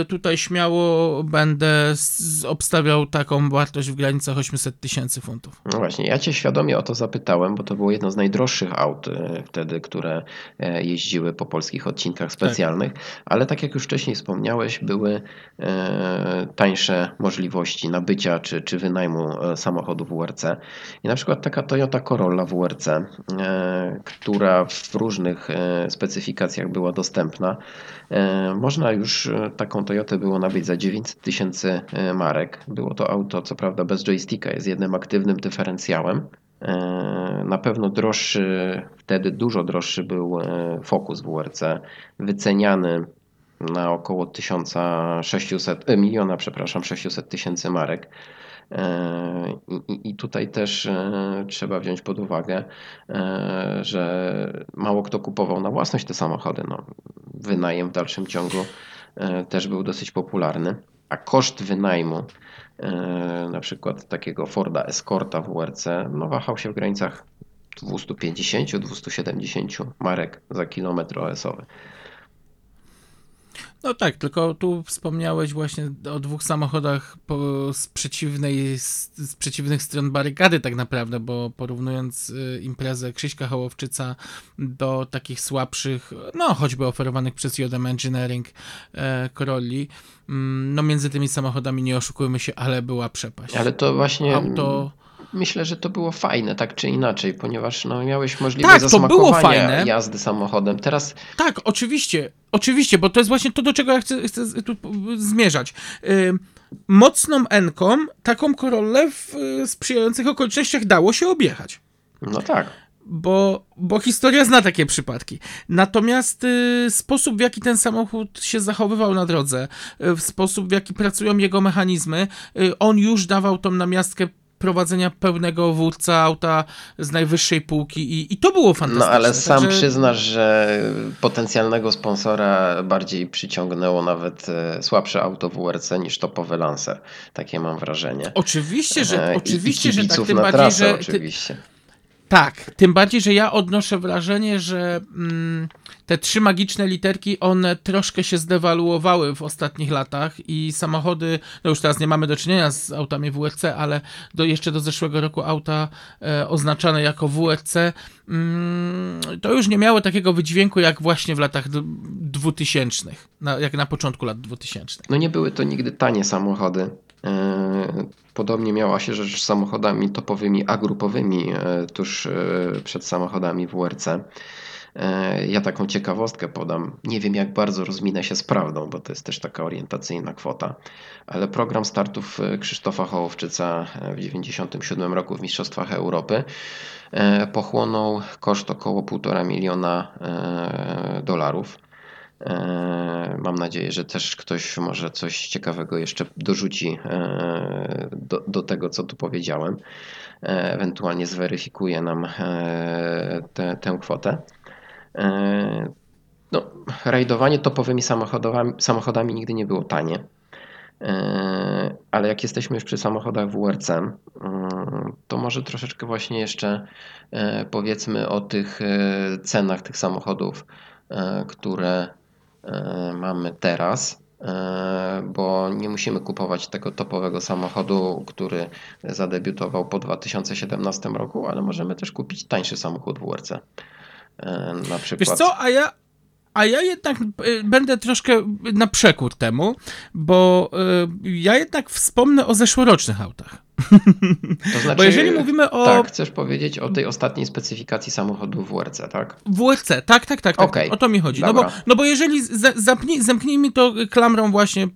y, tutaj śmiało będę obstawiał taką wartość w granicach 800 tysięcy funtów. No właśnie, ja cię świadomie o to zapytałem, bo to było jedno z najdroższych aut y, wtedy, które e, jeździły po polskich odcinkach tak. specjalnych, tak. ale tak jak już wcześniej wspomniałeś, były e, tańsze możliwości nabycia czy, czy wynajmu e, samochodu WRC. I na przykład taka Toyota Corolla WRC, która w różnych specyfikacjach była była dostępna. E, można już e, taką Toyotę było nabyć za 900 tysięcy e, marek. Było to auto, co prawda bez joysticka, jest jednym aktywnym dyferencjałem. Na pewno droższy, wtedy dużo droższy był Focus WRC, wyceniany na około 1600, miliona, przepraszam, 600 tysięcy marek. E, I, tutaj też e, trzeba wziąć pod uwagę, e, że mało kto kupował na własność te samochody. No, wynajem w dalszym ciągu też był dosyć popularny, a koszt wynajmu na przykład takiego Forda Escorta WRC no, wahał się w granicach 250-270 marek za kilometr OS-owy. No tak, tylko tu wspomniałeś właśnie o dwóch samochodach po, z, przeciwnej, z, z, przeciwnych stron barykady tak naprawdę, bo porównując y, imprezę Krzyśka Hołowczyca do takich słabszych, no choćby oferowanych przez Jodem Engineering e, Corolli, mm, no między tymi samochodami nie oszukujmy się, ale była przepaść. Ale to właśnie... Auto myślę, że to było fajne, tak czy inaczej, ponieważ no, miałeś możliwość tak, fajne. jazdy samochodem. Teraz... Tak, oczywiście, oczywiście, bo to jest właśnie to, do czego ja chcę, chcę tu zmierzać. Yy, mocną Enką taką Corollę w y, sprzyjających okolicznościach dało się objechać. No tak. Bo, bo historia zna takie przypadki. Natomiast y, sposób, w jaki ten samochód się zachowywał na drodze, y, w sposób, w jaki pracują jego mechanizmy, y, on już dawał tą namiastkę prowadzenia pełnego wódca auta z najwyższej półki i, i to było fantastyczne. No ale sam Także... przyznasz, że potencjalnego sponsora bardziej przyciągnęło nawet e, słabsze auto WRC niż topowy Lancer. Takie mam wrażenie. Oczywiście, że, e, oczywiście, że tak. Tym bardziej, trasę, że, oczywiście. Tak, tym bardziej, że ja odnoszę wrażenie, że mm, te trzy magiczne literki, one troszkę się zdewaluowały w ostatnich latach i samochody, no już teraz nie mamy do czynienia z autami WRC, ale do, jeszcze do zeszłego roku auta e, oznaczane jako WRC, mm, to już nie miały takiego wydźwięku jak właśnie w latach dwutysięcznych, jak na początku lat dwutysięcznych. No nie były to nigdy tanie samochody. E, podobnie miała się rzecz z samochodami topowymi, a grupowymi e, tuż e, przed samochodami WRC. Ja taką ciekawostkę podam. Nie wiem, jak bardzo rozminę się z prawdą, bo to jest też taka orientacyjna kwota, ale program startów Krzysztofa Hołowczyca w 1997 roku w Mistrzostwach Europy pochłonął koszt około 1,5 miliona dolarów. E, mam nadzieję, że też ktoś może coś ciekawego jeszcze dorzuci e, do, do tego, co tu powiedziałem. E, ewentualnie zweryfikuje nam te, tę kwotę. No, rajdowanie topowymi samochodami, samochodami nigdy nie było tanie. ale jak jesteśmy już przy samochodach WRC, mm, to może troszeczkę właśnie jeszcze e, powiedzmy o tych e, cenach tych samochodów, e, które mamy teraz, bo nie musimy kupować tego topowego samochodu, który zadebiutował po 2017 roku, ale możemy też kupić tańszy samochód WRC. Na przykład. Wiesz co, a ja, a ja jednak będę troszkę na przekór temu, bo ja jednak wspomnę o zeszłorocznych autach. To znaczy, Bo jeżeli mówimy o. Tak, chcesz powiedzieć o tej ostatniej specyfikacji samochodu WRC, tak? WRC, tak, tak, tak. tak okay. O to mi chodzi. No bo, no bo jeżeli. Zamknij, zamknijmy to klamrą właśnie y,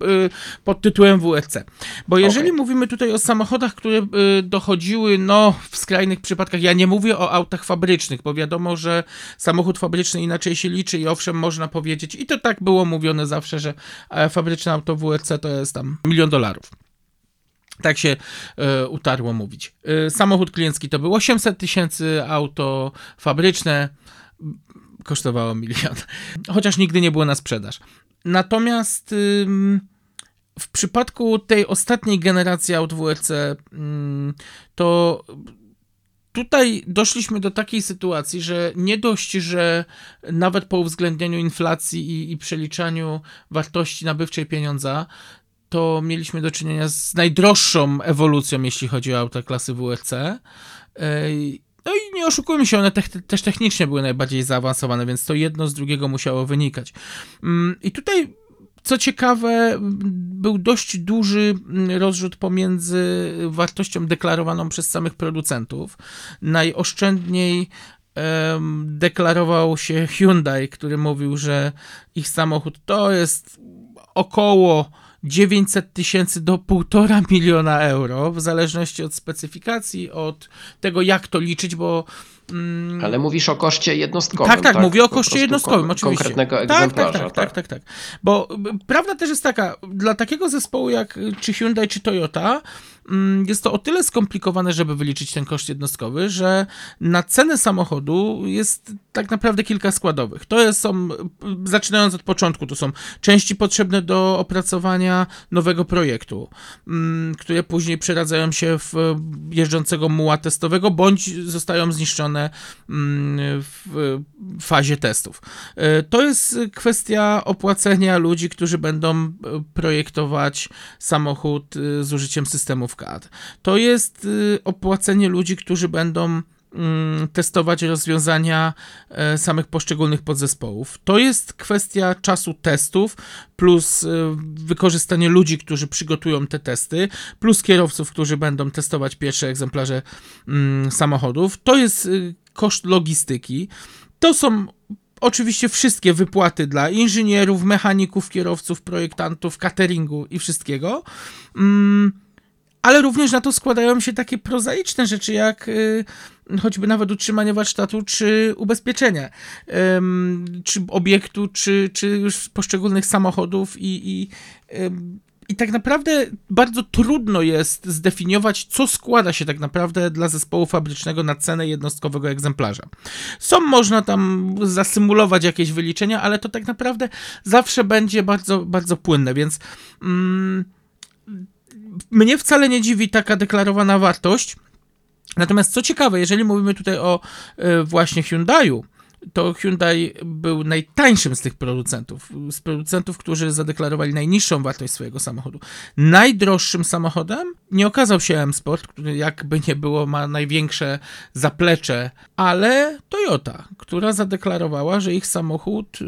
pod tytułem WRC. Bo jeżeli okay. mówimy tutaj o samochodach, które y, dochodziły, no w skrajnych przypadkach, ja nie mówię o autach fabrycznych, bo wiadomo, że samochód fabryczny inaczej się liczy i owszem, można powiedzieć, i to tak było mówione zawsze, że e, fabryczne auto WRC to jest tam milion dolarów. Tak się y, utarło mówić. Y, samochód kliencki to było 800 tysięcy, auto fabryczne kosztowało milion. Chociaż nigdy nie było na sprzedaż. Natomiast y, w przypadku tej ostatniej generacji aut WRC to tutaj doszliśmy do takiej sytuacji, że nie dość, że nawet po uwzględnieniu inflacji i, i przeliczaniu wartości nabywczej pieniądza, to mieliśmy do czynienia z najdroższą ewolucją, jeśli chodzi o auta klasy WRC. No i nie oszukujmy się, one te też technicznie były najbardziej zaawansowane, więc to jedno z drugiego musiało wynikać. Mm, I tutaj co ciekawe, był dość duży rozrzut pomiędzy wartością deklarowaną przez samych producentów. Najoszczędniej deklarował się Hyundai, który mówił, że ich samochód to jest około 900 tysięcy do 1,5 miliona euro, w zależności od specyfikacji, od tego, jak to liczyć, bo Mm. Ale mówisz o koszcie jednostkowym. Tak, tak, tak? mówię o koszcie jednostkowym, oczywiście. Konkretnego tak, egzemplarza. Tak tak, tak, tak, tak, tak. Bo prawda też jest taka, dla takiego zespołu jak czy Hyundai, czy Toyota, jest to o tyle skomplikowane, żeby wyliczyć ten koszt jednostkowy, że na cenę samochodu jest tak naprawdę kilka składowych. To jest, są, zaczynając od początku, to są części potrzebne do opracowania nowego projektu, mm, które później przeradzają się w jeżdżącego muła testowego, bądź zostają zniszczone Mm, w fazie testów. E, to jest kwestia opłacenia ludzi, którzy będą e, projektować samochód e, z użyciem systemów To jest opłacenie ludzi, którzy będą mm, testować rozwiązania samych poszczególnych podzespołów. To jest kwestia czasu testów, plus wykorzystanie ludzi, którzy przygotują te testy, plus kierowców, którzy będą testować pierwsze egzemplarze mm, samochodów. To jest koszt logistyki. To są oczywiście wszystkie wypłaty dla inżynierów, mechaników, kierowców, projektantów, cateringu i wszystkiego. Mm, ale również na to składają się takie prozaiczne rzeczy, jak y, choćby nawet utrzymanie warsztatu, czy ubezpieczenie, czy obiektu, czy, czy już poszczególnych samochodów i, i i tak naprawdę bardzo trudno jest zdefiniować, co składa się tak naprawdę dla zespołu fabrycznego na cenę jednostkowego egzemplarza. Są można tam zasymulować jakieś wyliczenia, ale to tak naprawdę zawsze będzie bardzo, bardzo płynne, więc mm, mnie wcale nie dziwi taka deklarowana wartość. Natomiast co ciekawe, jeżeli mówimy tutaj o y, właśnie Hyundaiu, to Hyundai był najtańszym z tych producentów, z producentów, którzy zadeklarowali najniższą wartość swojego samochodu. Najdroższym samochodem nie okazał się M-Sport, który jakby nie było ma największe zaplecze, ale Toyota, która zadeklarowała, że ich samochód y,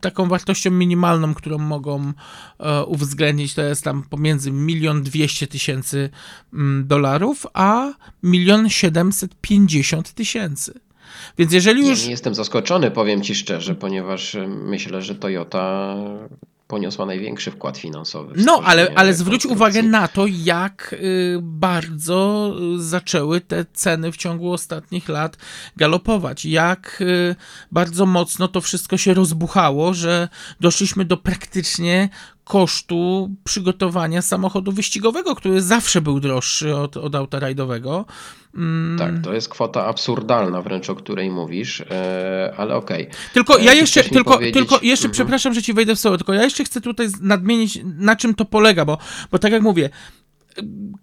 taką wartością minimalną, którą mogą y, uwzględnić, to jest tam pomiędzy milion dwieście tysięcy mm, dolarów, a milion siedemset pięćdziesiąt tysięcy. Więc jeżeli już. Nie, nie jestem zaskoczony, powiem ci szczerze, ponieważ y, myślę, że Toyota poniosła największy wkład finansowy. No, ale, ale zwróć uwagę na to, jak y, bardzo zaczęły te ceny w ciągu ostatnich lat galopować. Jak y, bardzo mocno to wszystko się rozbuchało, że doszliśmy do praktycznie kosztu przygotowania samochodu wyścigowego, który zawsze był droższy od, od auta rajdowego. Mm. Tak, to jest kwota absurdalna wręcz, o której mówisz, e, ale okej. Okay. Tylko ja jeszcze, tylko, powiedzieć... tylko jeszcze, mhm. przepraszam, że ci wejdę w słowo, tylko ja jeszcze chcę tutaj nadmienić, na czym to polega, bo, bo tak jak mówię,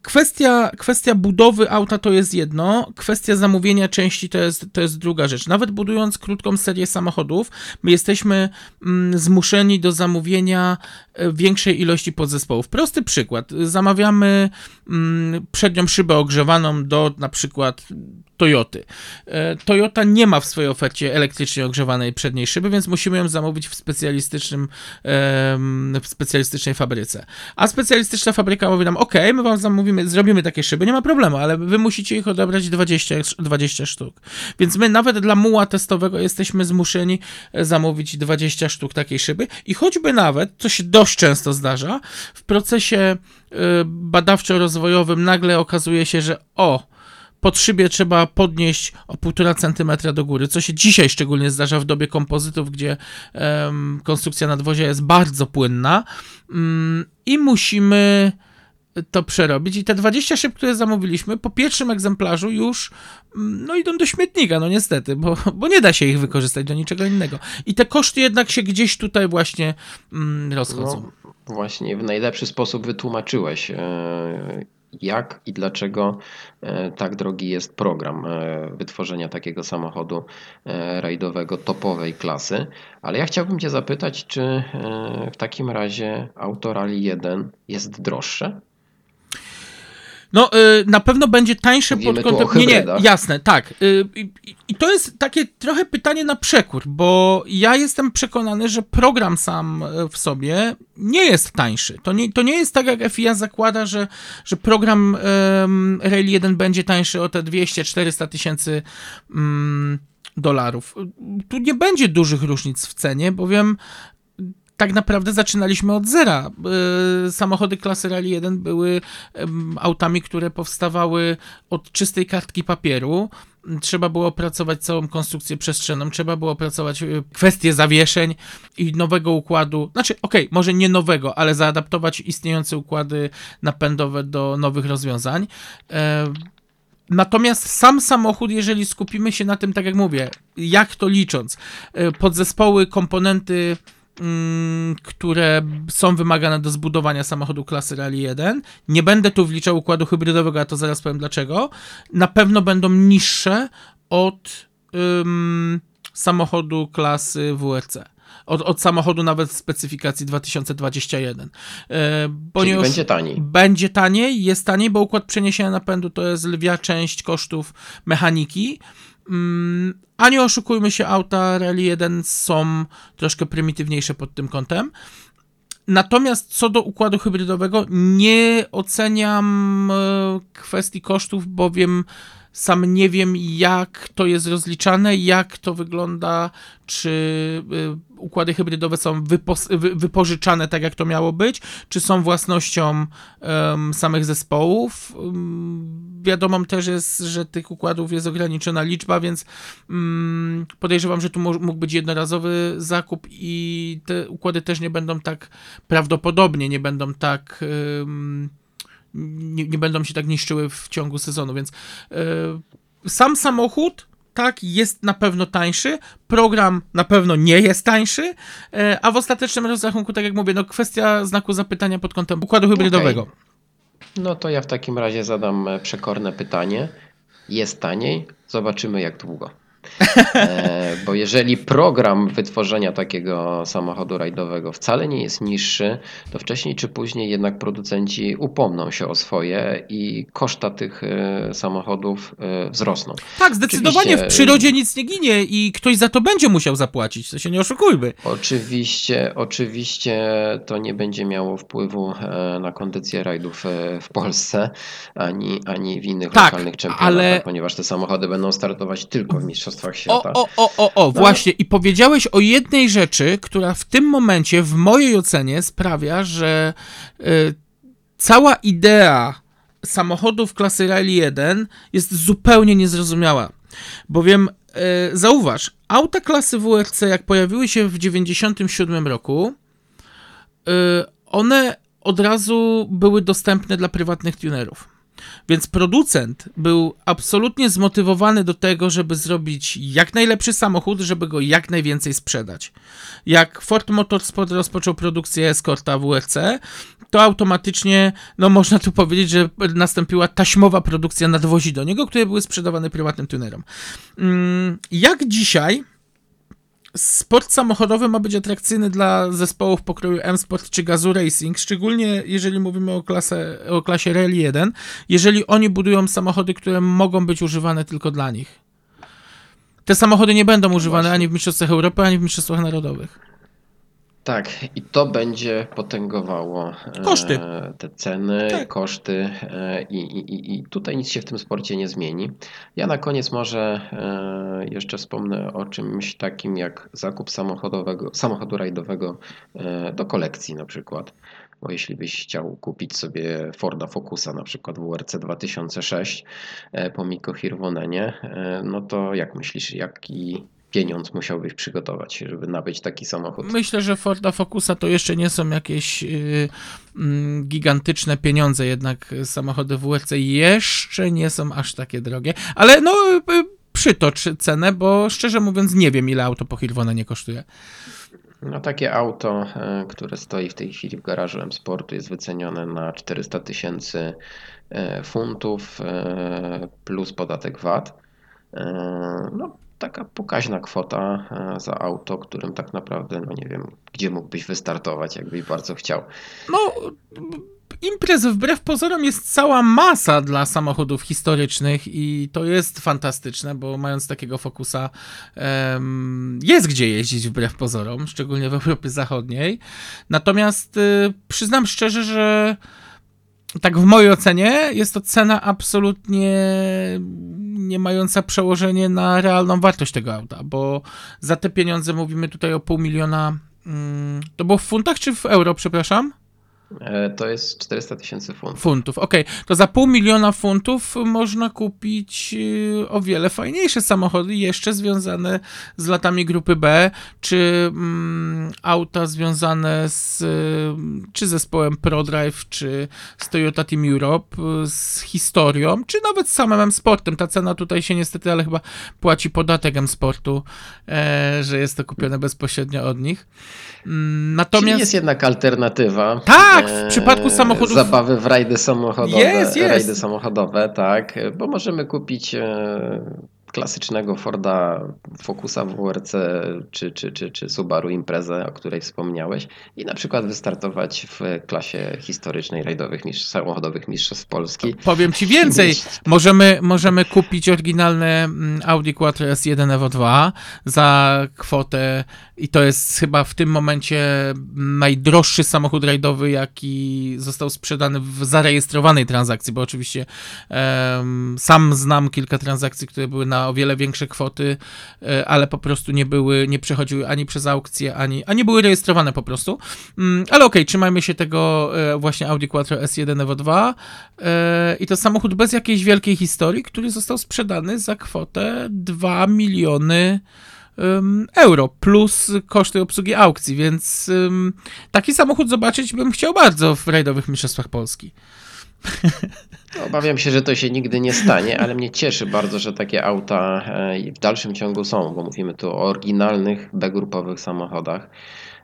kwestia, kwestia budowy auta to jest jedno, kwestia zamówienia części to jest, to jest druga rzecz. Nawet budując krótką serię samochodów, my jesteśmy mm, zmuszeni do zamówienia e, większej ilości podzespołów. Prosty przykład. Zamawiamy mm, przednią szybę ogrzewaną do na przykład Toyoty. E, Toyota nie ma w swojej ofercie elektrycznie ogrzewanej przedniej szyby, więc musimy ją zamówić w specjalistycznym w specjalistycznej fabryce. A specjalistyczna fabryka mówi nam, ok, my wam zamówimy, zrobimy takie szyby, nie ma problemu, ale wy musicie ich odebrać 20, 20 sztuk. Więc my nawet dla muła testowego jesteśmy zmuszeni e, zamówić 20 sztuk takiej szyby i choćby nawet, co się dość często zdarza, w procesie e, badawczo-rozwojowym nagle okazuje się, że o, pod szybie trzeba podnieść o 1,5 cm do góry, co się dzisiaj szczególnie zdarza w dobie kompozytów, gdzie um, konstrukcja nadwozia jest bardzo płynna um, i musimy to przerobić. I te 20 szyb, które zamówiliśmy, po pierwszym egzemplarzu już mm, no idą do śmietnika, no niestety, bo, bo nie da się ich wykorzystać do niczego innego. I te koszty jednak się gdzieś tutaj właśnie mm, rozchodzą. No, właśnie w najlepszy sposób wytłumaczyłeś, e, jak i dlaczego e, tak drogi jest program e, wytworzenia takiego samochodu rajdowego topowej klasy. Ale ja chciałbym Cię zapytać, czy w takim razie auto Rally 1 jest droższe? No, y, na pewno będzie tańsze Mówimy pod kątem. Nie, nie, jasne, tak. Y, I to jest takie trochę pytanie na przekór, bo ja jestem przekonany, że program sam e, w sobie nie jest tańszy. To nie, to nie jest tak, jak FIA zakłada, że, że program um, Rail 1 będzie tańszy o te 200-400 tysięcy um, dolarów. Tu nie będzie dużych różnic w cenie, bowiem tak naprawdę zaczynaliśmy od zera. E, samochody klasy Rally 1 były autami, które powstawały od czystej kartki papieru. Trzeba było opracować całą konstrukcję przestrzenną, trzeba było opracować e, kwestie zawieszeń i nowego układu. Znaczy, okej, okay, może nie nowego, ale zaadaptować istniejące układy napędowe do nowych rozwiązań. E, natomiast sam samochód, jeżeli skupimy się na tym, tak jak mówię, jak to licząc, podzespoły, komponenty które są wymagane do zbudowania samochodu klasy Rally 1. Nie będę tu wliczał układu hybrydowego, a to zaraz powiem dlaczego. Na pewno będą niższe od um, samochodu klasy WRC. Od, od, samochodu nawet w specyfikacji 2021. E, Czyli będzie taniej. Będzie taniej, jest taniej, bo układ przeniesienia napędu to jest lwia część kosztów mechaniki. Mm, a nie oszukujmy się, auta Rally 1 są troszkę prymitywniejsze pod tym kątem. Natomiast co do układu hybrydowego, nie oceniam e, kwestii kosztów, bowiem sam nie wiem, jak to jest rozliczane, jak to wygląda, czy y, układy hybrydowe są wypożyczane tak, jak to miało być, czy są własnością samych zespołów. Wiadomo też jest, że tych układów jest ograniczona liczba, więc um, podejrzewam, że tu mógł być jednorazowy zakup i te układy też nie będą tak prawdopodobnie, nie będą tak nie, nie będą się tak niszczyły w ciągu sezonu, więc yy, sam samochód tak, jest na pewno tańszy, program na pewno nie jest tańszy, yy, a w ostatecznym rozrachunku, tak jak mówię, no kwestia znaku zapytania pod kątem układu hybrydowego. Okay. No to ja w takim razie zadam e, przekorne pytanie. Jest taniej? Zobaczymy jak długo. E, bo jeżeli program wytworzenia takiego samochodu rajdowego wcale nie jest niższy, to wcześniej czy później jednak producenci upomną się o swoje i koszta tych e, samochodów e, wzrosną. Tak, zdecydowanie Oczywiście... w przyrodzie nic nie ginie i ktoś za to będzie musiał zapłacić, to się nie oszukujmy. Oczywiście, oczywiście to nie będzie miało wpływu na kondycję rajdów w Polsce, ani, ani w innych tak, lokalnych czempionatach, ale... ponieważ te samochody będą startować tylko w mistrzostwach Mistrzostwach Świata. O, o, o, o, o no. właśnie. I powiedziałeś o jednej rzeczy, która w tym momencie, w mojej ocenie, sprawia, że y, cała idea samochodów klasy Rally 1 jest zupełnie niezrozumiała. Bowiem y, zauważ, auta klasy WRC, jak pojawiły się w 97 roku, y, one od razu były dostępne dla prywatnych tunerów. Więc producent był absolutnie zmotywowany do tego, żeby zrobić jak najlepszy samochód, żeby go jak najwięcej sprzedać. Jak Ford Motorsport rozpoczął produkcję Escorta WRC, to automatycznie, no można tu powiedzieć, że nastąpiła taśmowa produkcja nadwozi do niego, które były sprzedawane prywatnym tunerom. Mm, jak dzisiaj sport samochodowy ma być atrakcyjny dla zespołów pokroju M-Sport czy Gazoo Racing, szczególnie jeżeli mówimy o, klasę, o klasie Rally 1, jeżeli oni budują samochody, które mogą być używane tylko dla nich. Te samochody nie będą używane Właśnie. ani w Mistrzostwach Europy, ani w Mistrzostwach Narodowych. Tak, i to będzie potęgowało e, Koszty. te ceny, Tak. koszty e, i, i, i- tutaj nic się w tym sporcie nie zmieni. Ja na koniec może e, jeszcze wspomnę o czymś takim jak zakup samochodowego, samochodu rajdowego do kolekcji na przykład. Bo jeśli byś chciał kupić sobie Forda Focusa na przykład WRC 2006 e, po Mikko Hirvonenie, no to jak myślisz, jaki pieniądz musiałbyś przygotować, żeby nabyć taki samochód? Myślę, że Forda Focusa to jeszcze nie są jakieś yy, mm, gigantyczne pieniądze, jednak samochody WRC jeszcze nie są aż takie drogie, ale no y, przytocz cenę, bo szczerze mówiąc nie wiem ile auto po Hirvona nie kosztuje. No takie auto, e, które stoi w tej chwili w garażu M-Sportu jest wycenione na 400 tysięcy e, funtów e, plus podatek VAT. No taka pokaźna kwota e, za auto, którym tak naprawdę, no nie wiem, gdzie mógłbyś wystartować, jakbyś bardzo chciał. No, imprez wbrew pozorom jest cała masa dla samochodów historycznych i to jest fantastyczne, bo mając takiego Focusa em, jest gdzie jeździć wbrew pozorom, szczególnie w Europie Zachodniej. Natomiast y, przyznam szczerze, że tak w mojej ocenie jest to cena absolutnie nie mająca przełożenia na realną wartość tego auta, bo za te pieniądze mówimy tutaj o pół miliona. mm, To było w funtach czy w euro, przepraszam? E, To jest 400 tysięcy funtów. Funtów, okej. To za pół miliona funtów można kupić y, o wiele fajniejsze samochody, jeszcze związane z latami grupy B, czy mm, auta związane z y, czy zespołem ProDrive, czy z Toyota Team Europe, y, z historią, czy nawet z samym M-Sportem. Ta cena tutaj się niestety, ale chyba płaci podatek M-Sportu, e, że jest to kupione bezpośrednio od nich. Mm, Natomiast... Czyli jest jednak alternatywa. Tak, w przypadku samochodów- Zabawy w rajdy samochodowe. Jest, jest. Rajdy samochodowe, tak. Bo możemy kupić e, klasycznego Forda Focusa WRC czy, czy, czy, czy Subaru Imprezę, o której wspomniałeś i na przykład wystartować w klasie historycznej rajdowych mistrz, samochodowych mistrzostw Polski. Powiem ci więcej. Możemy, możemy kupić oryginalne mm, Audi Quattro S1 Evo 2 za kwotę i to jest chyba w tym momencie najdroższy samochód rajdowy, jaki został sprzedany w zarejestrowanej transakcji, bo oczywiście em, sam znam kilka transakcji, które były na o wiele większe kwoty, e, ale po prostu nie były, nie przechodziły ani przez aukcję, ani, a nie były rejestrowane po prostu. Mm, ale okej, trzymajmy się tego e, właśnie Audi Quattro S1 Evo 2 e, i to samochód bez jakiejś wielkiej historii, który został sprzedany za kwotę 2 miliony euro plus koszty obsługi aukcji, więc taki samochód zobaczyć bym chciał bardzo w rajdowych mistrzostwach Polski. No, Obawiam się, że to się nigdy nie stanie, ale mnie cieszy bardzo, że takie auta e, w dalszym ciągu są, bo mówimy tu o oryginalnych B-grupowych samochodach.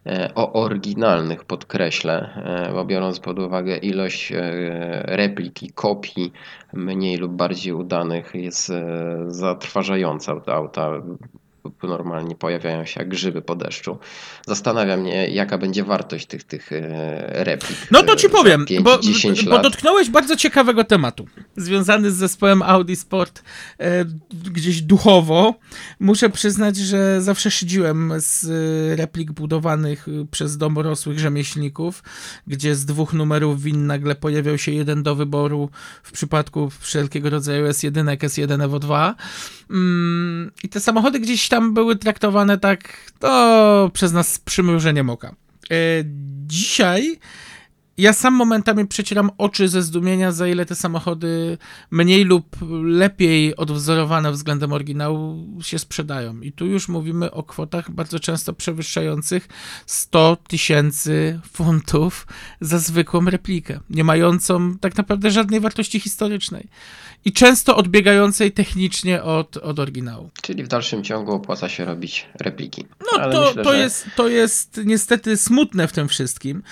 E, O oryginalnych podkreślę, e, bo biorąc pod uwagę ilość e, replik i kopii mniej lub bardziej udanych jest zatrważająca. Te auta normalnie pojawiają się jak grzyby po deszczu. Zastanawia mnie, jaka będzie wartość tych, tych e, replik. No to ci e, za powiem, 5, bo, 10 bo dotknąłeś bardzo ciekawego tematu, związany z zespołem Audi Sport e, gdzieś duchowo. Muszę przyznać, że zawsze szydziłem z e, replik budowanych przez domorosłych rzemieślników, gdzie z dwóch numerów win nagle pojawiał się jeden do wyboru w przypadku wszelkiego rodzaju S1, S1 Evo 2. Mm, I te samochody gdzieś tam były traktowane tak, to przez nas z przymrużeniem oka. E, Dzisiaj ja sam momentami przecieram oczy ze zdumienia, za ile te samochody mniej lub lepiej odwzorowane względem oryginału się sprzedają. I tu już mówimy o kwotach bardzo często przewyższających 100 tysięcy funtów za zwykłą replikę, nie mającą tak naprawdę żadnej wartości historycznej i często odbiegającej technicznie od, od oryginału. Czyli w dalszym ciągu opłaca się robić repliki. No Ale to, myślę, to, że- jest, to jest niestety smutne w tym wszystkim.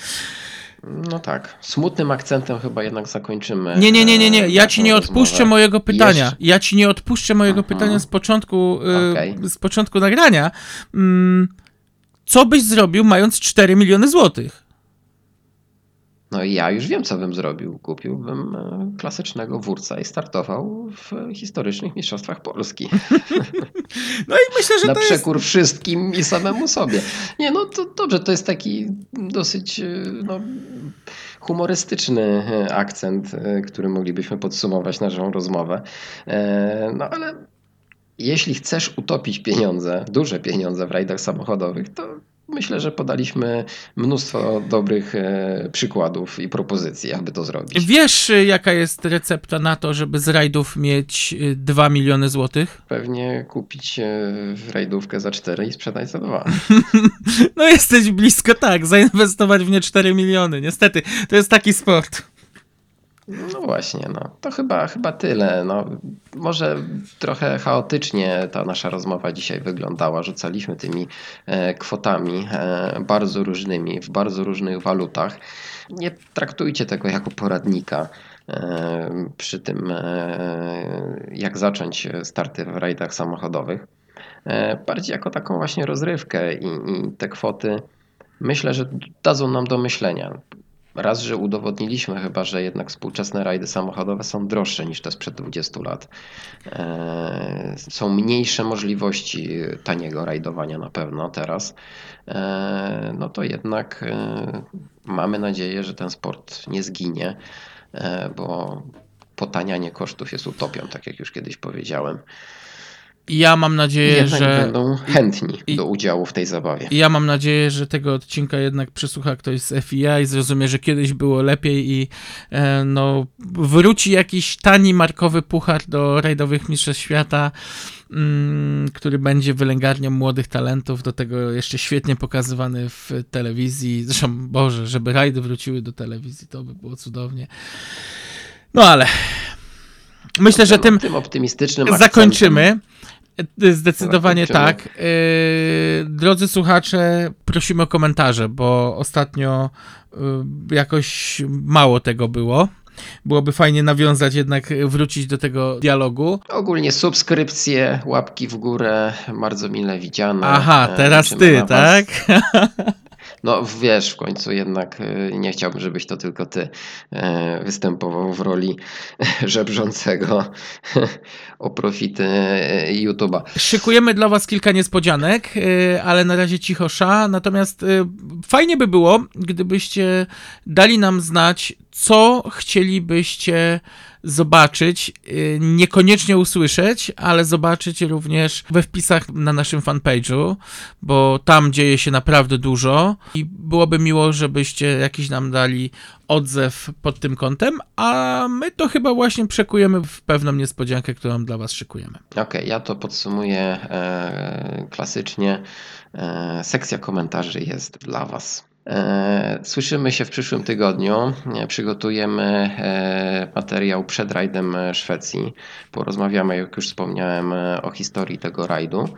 No tak. Smutnym akcentem chyba jednak zakończymy. Nie, nie, nie, nie, nie. Ja naszą ci nie odpuszczę rozmowę. mojego pytania. Jeszcze- Ja ci nie odpuszczę mojego Aha. pytania z początku, y, Okej. z początku nagrania. Mm, co byś zrobił mając 4 miliony złotych? No i ja już wiem, co bym zrobił. Kupiłbym e, klasycznego wórca i startował w historycznych mistrzostwach Polski. No i myślę, że Na to jest... przekór wszystkim i samemu sobie. Nie, no to dobrze, to jest taki dosyć e, no, humorystyczny e, akcent, który moglibyśmy podsumować naszą rozmowę. No ale jeśli chcesz utopić pieniądze, duże pieniądze w rajdach samochodowych, to myślę, że podaliśmy mnóstwo dobrych e, przykładów i propozycji, aby to zrobić. Wiesz, y, jaka jest recepta na to, żeby z rajdów mieć y, 2 miliony złotych? Pewnie kupić e, rajdówkę za 4 i sprzedać za 2. No jesteś blisko, tak, zainwestować w nie 4 miliony. Niestety, to jest taki sport. No właśnie, no. to chyba, chyba tyle. No, może trochę chaotycznie ta nasza rozmowa dzisiaj wyglądała. Rzucaliśmy tymi e, kwotami e, bardzo różnymi, w bardzo różnych walutach. Nie traktujcie tego jako poradnika e, przy tym, jak zacząć starty w rajdach samochodowych. Bardziej jako taką właśnie rozrywkę i, i te kwoty myślę, że dadzą nam do myślenia. Raz, że udowodniliśmy chyba, że jednak współczesne rajdy samochodowe są droższe niż te sprzed 20 lat. E, Są mniejsze możliwości taniego rajdowania na pewno teraz. E, No to jednak e, mamy nadzieję, że ten sport nie zginie, bo potanianie kosztów jest utopią, tak jak już kiedyś powiedziałem. Ja mam nadzieję, jednak że... będą chętni i- do udziału w tej zabawie. Ja mam nadzieję, że tego odcinka jednak przesłucha ktoś z FIA i zrozumie, że kiedyś było lepiej i e, no, wróci jakiś tani markowy puchar do rajdowych mistrzostw świata, mm, który będzie wylęgarnią młodych talentów, do tego jeszcze świetnie pokazywany w telewizji. Zresztą, Boże, żeby rajdy wróciły do telewizji, to by było cudownie. No ale myślę, że tym tym optymistycznym akcentem zakończymy. E, Zdecydowanie Zakończymy. tak. Yy, drodzy słuchacze, prosimy o komentarze, bo ostatnio yy, jakoś mało tego było. Byłoby fajnie nawiązać, jednak wrócić do tego dialogu. Ogólnie subskrypcje, łapki w górę, bardzo mile widziane. Aha, E, teraz liczymy ty, tak? No wiesz, w końcu jednak e, nie chciałbym, żebyś to tylko ty e, występował w roli żebrzącego o profity e, YouTube'a. Szykujemy dla was kilka niespodzianek, yy, ale na razie cicho sza. Natomiast fajnie by było, gdybyście dali nam znać, co chcielibyście zobaczyć, yy, niekoniecznie usłyszeć, ale zobaczyć również we wpisach na naszym fanpage'u, bo tam dzieje się naprawdę dużo i byłoby miło, żebyście jakiś nam dali odzew pod tym kątem, a my to chyba właśnie przekujemy w pewną niespodziankę, którą dla was szykujemy. Okej, ja to podsumuję e, klasycznie. E, sekcja komentarzy jest dla Was. E, Słyszymy się w przyszłym tygodniu. E, Przygotujemy e, materiał przed rajdem Szwecji. Porozmawiamy, jak już wspomniałem, o historii tego rajdu.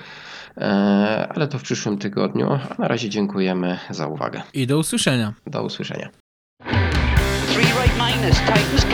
Ale to w przyszłym tygodniu. A na razie dziękujemy za uwagę. I do usłyszenia. Do usłyszenia. Three right minus, tightens